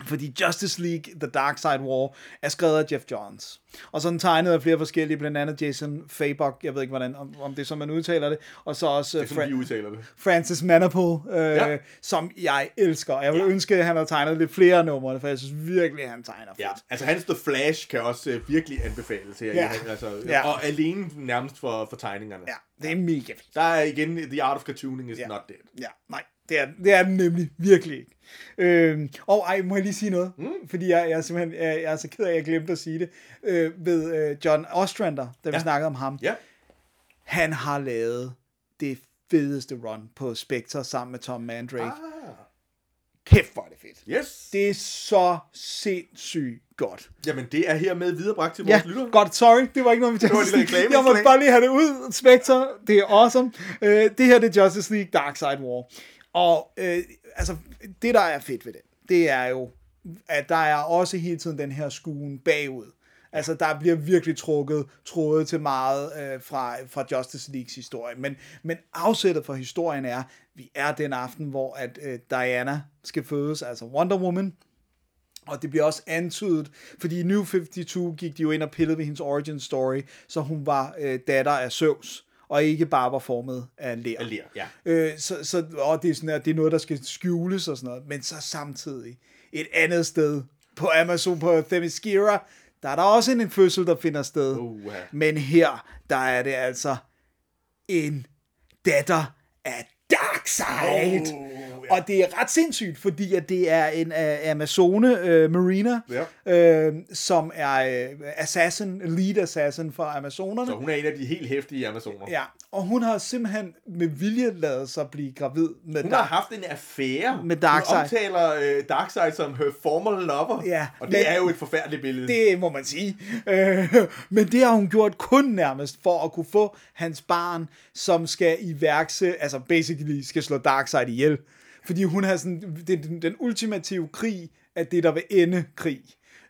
Fordi Justice League The Dark Side War er skrevet af Jeff Johns. Og så den tegnet af flere forskellige, blandt andet Jason Fabok, jeg ved ikke, hvordan, om, om det er, som man udtaler det, og så også Det sådan, vi Fra- udtaler det. Francis Manapul, øh, Ja. som jeg elsker. Jeg vil ja. ønske, at han havde tegnet lidt flere numre, for jeg synes virkelig, at han tegner fedt. Ja, altså hans The Flash kan også øh, virkelig anbefales her. Ja. Altså, Ja. Og alene nærmest for, for tegningerne. ja, det er mega fedt. Der er igen, The Art of Cartooning is Ja. not dead. Ja, nej, det er, det er den nemlig virkelig ikke. Øhm, og ej, må jeg lige sige noget? Mm. Fordi jeg, jeg er simpelthen jeg, jeg er så ked af, at jeg glemte at sige det. Øh, ved øh, John Ostrander, da vi Ja. snakkede om ham. Ja, Han har lavet det fedeste run på Spectre sammen med Tom Mandrake. Ah. Kæft, hvor er det fedt. yes. Det er så sindssygt godt. Jamen, det er hermed viderebragt til vores Ja, lyttere. godt, sorry, det var ikke noget, vi var en lille reklame, Jeg må bare lige have det ud, Spectre, det er awesome. Øh, det her, det er Justice League Dark Side War. Og øh, altså, det der er fedt ved det, det er jo, at der er også hele tiden den her skuen bagud. Altså, der bliver virkelig trukket tråde til meget øh, fra, fra Justice Leagues historie. Men, men afsættet for historien er, vi er den aften, hvor at øh, Diana skal fødes, altså Wonder Woman, og det bliver også antydet, fordi i New 52 gik de jo ind og pillede ved hendes origin story, så hun var øh, datter af Zeus, og ikke bare var formet af ler. Af ler, ja. Øh, så, så og det, er sådan, at det er noget, der skal skjules og sådan noget, men så samtidig et andet sted på Amazon på Themyscira, der er der også en, en fødsel, der finder sted. Uha. Men her, der er det altså en datter af Darkseid. Oh, Og det er ret sindssygt, fordi at det er en uh, Amazone uh, Marina, Ja. uh, som er uh, assassin, lead assassin for Amazonerne. Så hun er en af de helt hæftige amazoner. Ja, og hun har simpelthen med vilje lavet sig blive gravid med Hun Dark- har haft en affære. Med Darkseid. Hun omtaler øh, Darkseid som her former lover. Ja, og det men- er jo et forfærdeligt billede. Det må man sige. Øh, men det har hun gjort kun nærmest for at kunne få hans barn, som skal iværkse, altså basically skal slå Darkseid ihjel. Fordi hun har sådan, det er den, den ultimative krig, at det der vil ende krig.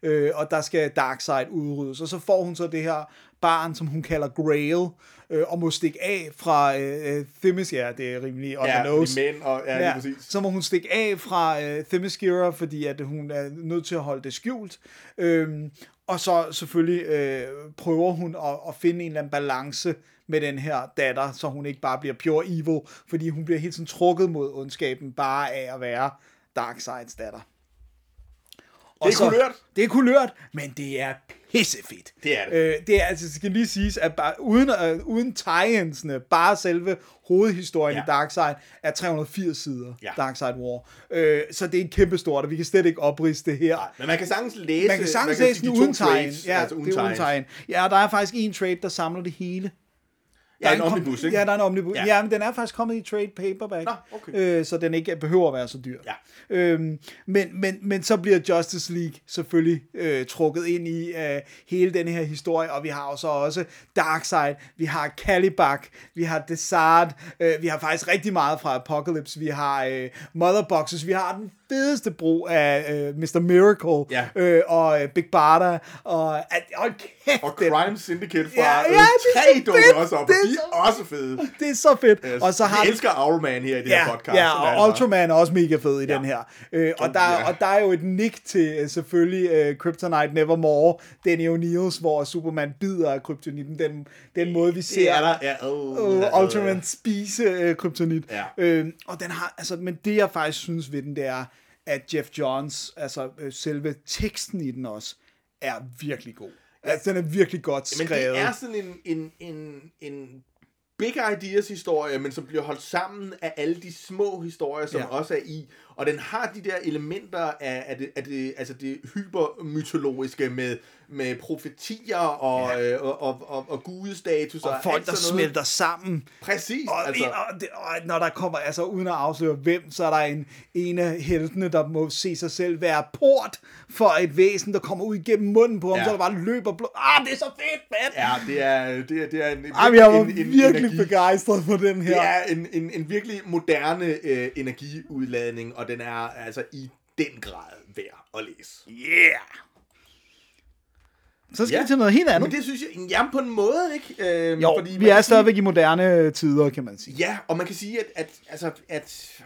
Øh, og der skal Darkseid udryddes. Og så får hun så det her barn, som hun kalder Grail, øh, og må stikke af fra øh, Themis, ja, det er rimelig on ja, the nose. mænd, og, ja, ja. præcis. Så må hun stikke af fra øh, Themyscira, fordi at hun er nødt til at holde det skjult. Øhm, og så selvfølgelig øh, prøver hun at, at finde en eller anden balance med den her datter, så hun ikke bare bliver pure evil, fordi hun bliver helt sådan trukket mod ondskaben bare af at være Darkseids datter. Og Det er kulørt. Det er kulørt, men det er pissefedt. Det er det. Øh, det er altså, skal lige siges, at bare, uden, øh, uden tie bare selve hovedhistorien Ja. i Darkseid er 380 sider, Ja. Darkseid War. Øh, så det er kæmpestort, og vi kan slet ikke opriste det her. Men man kan sagtens læse, Man kan sagtens sige, læse den uden tegn. Ja, altså uden det er uden tegn. Ja, der er faktisk en trade, der samler det hele. Ja, Der er en kom- omnibus, ikke? Ja, der er en omnibus. Ja. Ja, ja men den er faktisk kommet i trade paperback. Nå, okay. øh, så den ikke behøver at være så dyr. Ja. Øhm, men, men, men så bliver Justice League selvfølgelig øh, trukket ind i øh, hele den her historie, og vi har jo så også Darkseid, vi har Calibak, vi har Desart, øh, vi har faktisk rigtig meget fra Apocalypse, vi har øh, Motherboxes, vi har den fedeste bro af øh, Mr. Miracle, Ja. øh, og øh, Big Barda, og at, hold kæft, Og den- Crime Syndicate fra Ja, ja, ja, ja, det er tre så dukker fedt. også op, og Det er de er også fede. det er så fedt. Yes. Og så har Vi elsker Owlman her i det ja, her podcast. Ja, er og bare. Ultraman er også mega fed i ja. den her. Øh, og, der, ja. og der er jo et nick til uh, selvfølgelig uh, Kryptonite Nevermore, Danny O'Neills, hvor Superman bider af kryptonitten. Den, den måde, vi ser er der, ja. Oh, uh, Ultraman spise uh, kryptonit. Ja. Øh, og den har, altså, men det jeg faktisk synes ved den, det er, at Jeff Johns, altså øh, selve teksten i den også, er virkelig god. Altså, den er virkelig godt Men skrevet. det er sådan en, en, en, en big ideas historie, men som bliver holdt sammen af alle de små historier, som ja. også er i. Og den har de der elementer af, af, det, af det, altså det hypermytologiske med, med profetier og, Ja. øh, og, og, og, og gudestatus. og folk, der smelter sammen. Præcis. Og, altså, og, det, og når der kommer, altså uden at afsløre hvem, så er der en, en af heltene, der må se sig selv være port for et væsen, der kommer ud igennem munden på ham, Ja. så der bare løber blod. Ah, det er så fedt, mand! Ja, det er, det er, det er en, Ej, jeg var en, en, virkelig energi. begejstret for den her. Det er en, en, en virkelig moderne øh, energiudladning, og den er altså i den grad værd at læse. Yeah! Så skal Ja. vi til noget helt andet. Men det synes jeg, jamen på en måde, ikke? Øhm, jo, fordi vi er sige- stadigvæk i moderne tider, kan man sige. Ja, og man kan sige, at, at, altså, at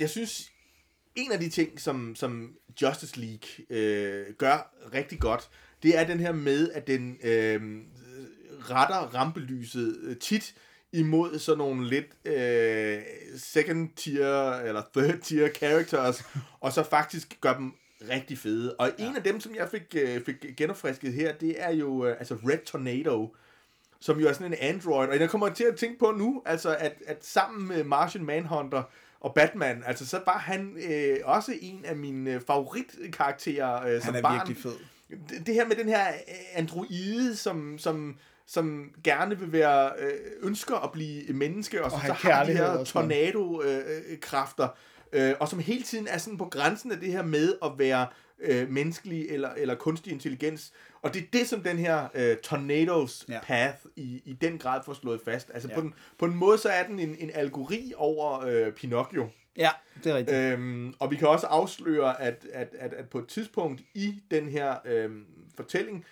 jeg synes, en af de ting, som, som Justice League øh, gør rigtig godt, det er den her med, at den øh, retter rampelyset øh, tit imod sådan nogle lidt øh, second tier eller third tier characters, og så faktisk gør dem rigtig fede. Og ja. en af dem, som jeg fik, øh, fik genopfrisket her, det er jo øh, altså Red Tornado, som jo er sådan en android. Og jeg kommer til at tænke på nu, altså at, at sammen med Martian Manhunter og Batman, altså så var han øh, også en af mine øh, favoritkarakterer øh, som Han er barn. virkelig fed. Det, det her med den her øh, androide, som, som, som gerne vil være, øh, ønsker at blive menneske, og, og så, har de her og sådan. tornado-kræfter, øh, og som hele tiden er sådan på grænsen af det her med at være øh, menneskelig eller, eller kunstig intelligens. Og det er det, som den her øh, Tornadoes Ja. Path i, i den grad får slået fast. Altså ja. på, den, på en måde, så er den en, en algori over øh, Pinocchio. Ja, det er rigtigt. Øhm, og vi kan også afsløre, at, at, at, at på et tidspunkt i den her øhm, fortælling,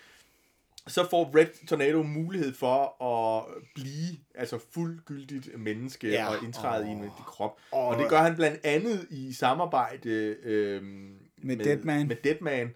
så får Red Tornado mulighed for at blive altså fuldgyldigt menneske Ja. og indtræde oh. i en menneskelig krop. Og- Og det gør han blandt andet i samarbejde øhm, Med Deadman. Med Deadman.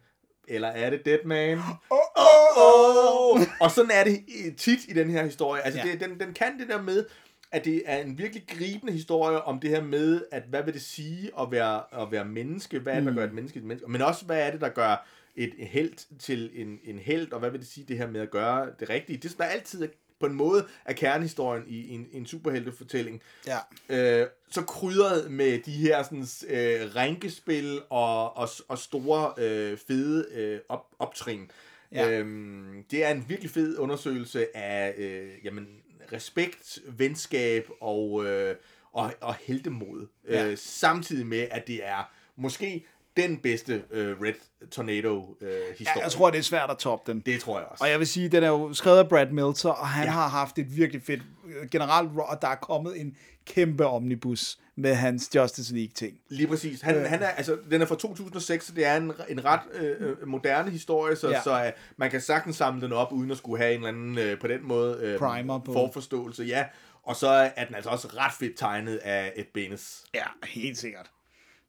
Eller er det Deadman? Oh, oh, oh. Og sådan er det øh, tit i den her historie. Altså, Ja. det, den, den kan det der med, at det er en virkelig gribende historie om det her med, at hvad vil det sige at være, at være menneske? Hvad er det, der Mm. gør et menneske et menneske? Men også, hvad er det, der gør et held til en, en held, og hvad vil det sige det her med at gøre det rigtige? Det er altid på en måde er kernehistorien i en, en superheltefortælling. Ja. Øh, så krydret med de her sådan, øh, rænkespil og, og, og store øh, fede øh, op, optrin. Ja. Øhm, det er en virkelig fed undersøgelse af øh, jamen, respekt, venskab og, øh, og, og heltemod. Ja. Øh, samtidig med, at det er måske den bedste øh, Red Tornado-historie. ja, jeg tror, det er svært at toppe den. det tror jeg også. Og jeg vil sige, den er jo skrevet af Brad Meltzer, og han ja. Har haft et virkelig fedt øh, generelt, og der er kommet en kæmpe omnibus med hans Justice League-ting. Lige præcis. Han, Øh. øh. han er, altså, den er fra 2006, så det er en, en ret øh, øh, moderne historie, så, ja. så øh, man kan sagtens samle den op, uden at skulle have en eller anden, øh, på den måde, øh, Primer på. forforståelse. Ja, og så er den altså også ret fedt tegnet af et Benes. Ja, helt sikkert.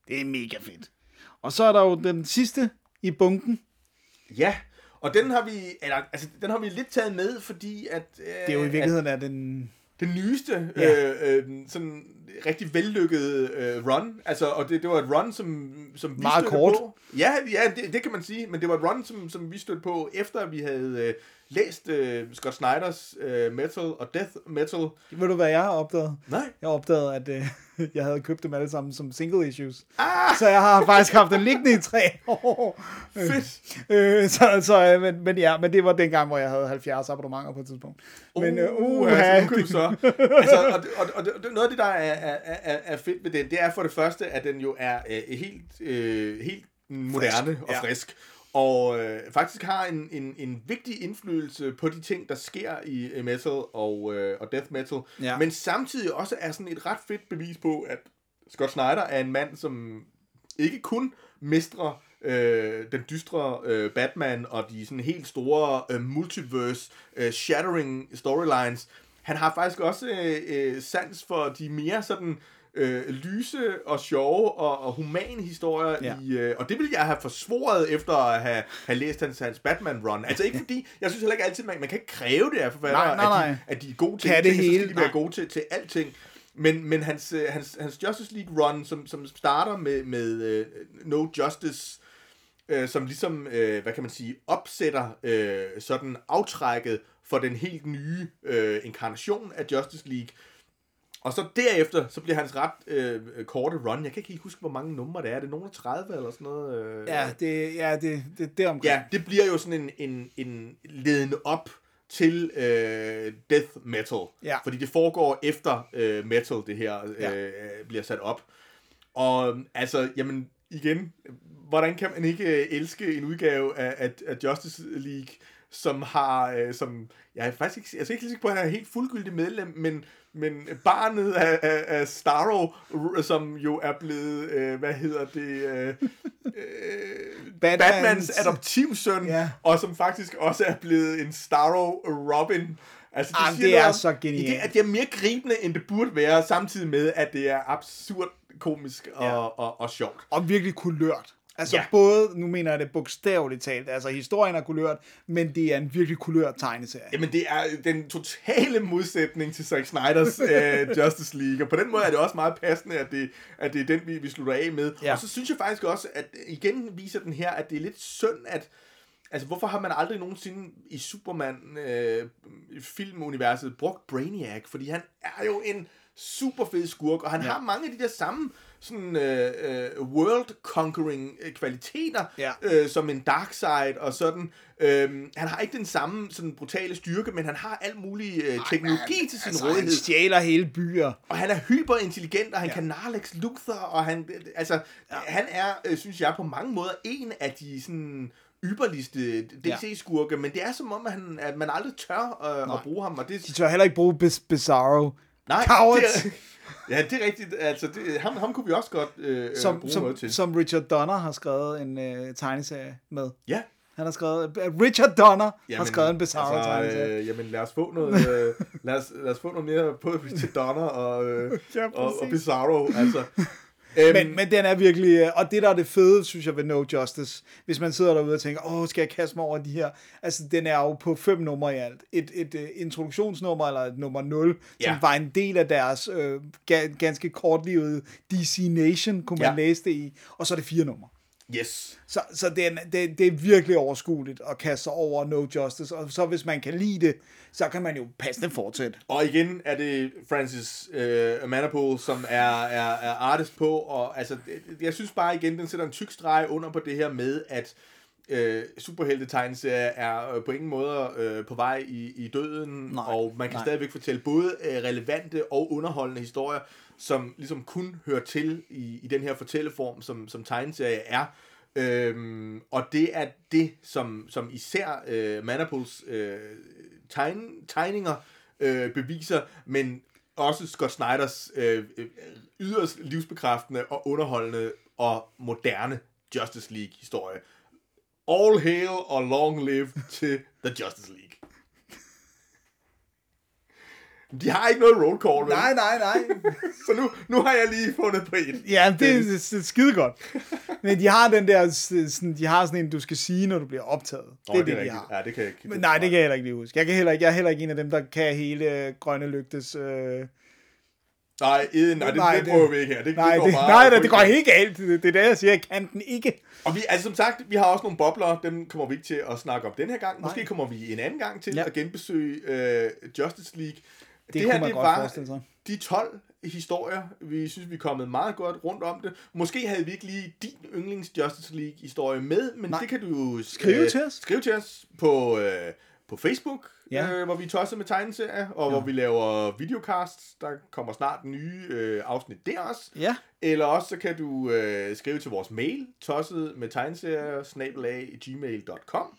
Det er mega fedt. Og så er der jo den sidste i bunken. Ja, og den har vi, eller, altså, den har vi lidt taget med, fordi at... Øh, Det er jo i virkeligheden er den... den nyeste, ja. øh, øh, sådan rigtig vellykket øh, run. Altså, og det, det var et run, som, som vi Meget kort. på. Ja, ja det, det kan man sige, men det var et run, som, som vi stødte på, efter vi havde øh, læst øh, Scott Snyders øh, Metal og Death Metal. Ved du, hvad jeg har opdaget? Nej. Jeg opdagede, at øh, (laughs) jeg havde købt dem alle sammen som single issues. Ah! Så jeg har faktisk haft den liggende i tre år. Fedt. Øh, så, så, øh, men, men ja, men det var dengang, hvor jeg havde 70 abonnementer på et tidspunkt. Men øh, uh, uh, altså, nu kan du så. Altså, og, og, og, og, noget af det, der er, er, er, er fedt ved den, det er for det første, at den jo er øh, helt, øh, helt moderne Frisk, og ja. frisk. Og øh, faktisk har en, en, en vigtig indflydelse på de ting, der sker i øh, metal og, øh, og death metal. Ja. Men samtidig også er sådan et ret fedt bevis på, at Scott Snyder er en mand, som ikke kun mestrer øh, den dystre øh, Batman og de sådan helt store øh, multiverse øh, shattering storylines. Han har faktisk også øh, øh, sans for de mere sådan øh, lyse og sjove og, og humane historier Ja. i, øh, og det vil jeg have forsvoret efter at have, have læst hans, hans Batman-run. Altså ikke fordi, jeg synes heller ikke altid, man, man kan ikke kræve det af forfattere, Nej, nej, At, nej. de, at de er gode til Kan det ting, så hele? skal de være gode til, til alting. Men, men hans, øh, hans, hans Justice League run, som, som starter med, med uh, No Justice, øh, som ligesom, øh, hvad kan man sige, opsætter øh, sådan aftrækket for den helt nye øh, inkarnation af Justice League. Og så derefter, så bliver hans ret øh, korte run, jeg kan ikke huske, hvor mange numre det er, er det nogen af 30 eller sådan noget? Øh, Ja, det, ja, det, det, det er omkring. Ja, det bliver jo sådan en, en, en ledende op til øh, death metal. Ja. Fordi det foregår efter øh, metal, det her øh, Ja. bliver sat op. Og altså, jamen igen, hvordan kan man ikke øh, elske en udgave af, af, af Justice League, som har, øh, som, jeg er faktisk ikke, jeg er ikke sikker på, at han er helt fuldgyldig medlem, men, men barnet af, af, af Starro, som jo er blevet, øh, hvad hedder det, øh, øh, Batmans- Batmans adoptivsøn, Ja. og som faktisk også er blevet en Starro Robin. Altså, Jamen, siger det er om- så genialt. Det, at det er mere gribende, end det burde være, samtidig med, at det er absurd komisk og, Ja. ja. og, og sjovt. Og virkelig kulørt. Altså ja. Både, nu mener jeg det bogstaveligt talt, altså historien er kulørt, men det er en virkelig kulørt tegneserie. Jamen, det er den totale modsætning til Zack Snyders uh, (laughs) Justice League, og på den måde er det også meget passende, at det, at det er den, vi, vi slutter af med. Ja. Og så synes jeg faktisk også, at igen viser den her, at det er lidt synd, at Altså, hvorfor har man aldrig nogensinde i Superman-filmuniverset brugt Brainiac? Fordi han er jo en super fed skurk, og han ja. har mange af de der samme sådan øh, øh, world-conquering øh, kvaliteter, Ja. øh, som en Darkseid og sådan. Øhm, han har ikke den samme sådan brutale styrke, men han har alt mulig øh, teknologi til sin altså, rådighed. han stjæler hele byer. Og han er hyperintelligent, og han Ja. ja. kan Narlex Luthor, og han, altså, ja. han er, øh, synes jeg, på mange måder en af de sådan ypperligste DC-skurke, men det er som om, at, han, at man aldrig tør øh, at bruge ham, og det, De tør heller ikke bruge Biz- Bizarro. Nej, Cowards. det er, ja, det er rigtigt, altså, det, ham, ham kunne vi også godt øh, Som, bruge noget som, til. som Richard Donner har skrevet en øh, tegneserie med. ja, Han har skrevet, øh, Richard Donner har skrevet en Bizarro altså, tegneserie. øh, jamen lad os få noget, (laughs) øh, lad, os, lad os få noget mere på Richard Donner og, øh, Ja, og, og. Bizarro, altså. Øhm, Men, men den er virkelig, øh, og det der er det fede, synes jeg, ved No Justice, hvis man sidder derude og tænker, åh, skal jeg kaste mig over de her? Altså, den er jo på fem numre i alt. Et, et, et introduktionsnummer, eller et nummer 0, Ja. som var en del af deres øh, ga- ganske kortlivede DC Nation, kunne man Ja. læse det i, og så er det fire numre. Yes. Så, så det, er, det, det er virkelig overskueligt at kaste sig over No Justice, og så hvis man kan lide det, så kan man jo passende fortsætte. Og igen er det Francis øh, Manapul, som er, er, er artist på, og altså, jeg synes bare igen, den sætter en tyk streg under på det her med, at øh, superheltetegneserier er øh, på ingen måde øh, på vej i, i døden, Nej, og man kan nej. stadigvæk fortælle både øh, relevante og underholdende historier, som ligesom kun hører til i, i den her fortælleform, som, som tegneserie er. Øhm, og det er det, som, som især øh, Manapuls øh, tegn, tegninger øh, beviser, men også Scott Snyders øh, øh, yderst livsbekræftende og underholdende og moderne Justice League-historie. All hail og long live til The Justice League. De har ikke noget roll call, vel? Nej, nej, nej. (laughs) Så nu, nu har jeg lige fundet på et. Ja, det, er- det er skide godt. Men de har den der, sådan, de har sådan en, du skal sige, når du bliver optaget. Det er det, de har. Ja, det kan jeg ikke. Men nej, det kan jeg heller ikke lige huske. Jeg, kan heller ikke, jeg er heller ikke en af dem, der kan hele øh, grønne lygtes... Øh... Nej, Eden, nej, det, Nej, det, det- prøver vi ikke her. Det, Nej, går det, meget nej, det, det går helt galt. Det, det er det, jeg siger. Jeg kan den ikke. Og vi, altså som sagt, vi har også nogle bobler, dem kommer vi ikke til at snakke om den her gang. Måske Nej. kommer vi en anden gang til ja. at genbesøge øh, Justice League. Det, kunne man godt forestille sig. de 12 historier, vi synes, vi er kommet meget godt rundt om det. Måske havde vi ikke lige din yndlings Justice League historie med, men Nej. det kan du jo øh, Skrive til os. Skrive til os på, øh, på Facebook, Ja. øh, hvor vi tosser med tegneserier, og ja. hvor vi laver videocasts. Der kommer snart nye øh, afsnit der også. Ja. Eller også så kan du øh, skrive til vores mail, tosset med tegneserier, gmail.com.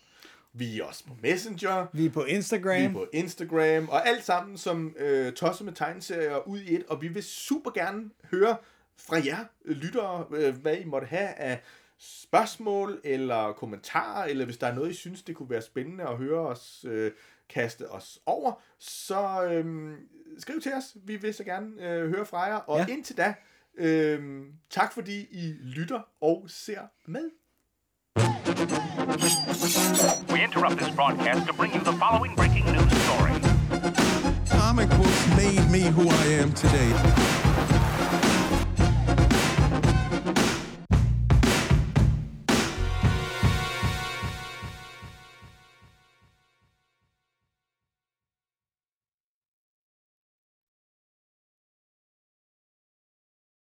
Vi er også på Messenger, Vi er på Instagram. vi er på Instagram, og alt sammen som øh, tosset med tegneserier ud i et. Og vi vil super gerne høre fra jer øh, lyttere, øh, hvad I måtte have af spørgsmål eller kommentarer, eller hvis der er noget, I synes, det kunne være spændende at høre os øh, kaste os over, så øh, skriv til os. Vi vil så gerne øh, høre fra jer. Og Ja. indtil da, øh, tak fordi I lytter og ser med. We interrupt this broadcast to bring you the following breaking news story. Comic books made me who I am today.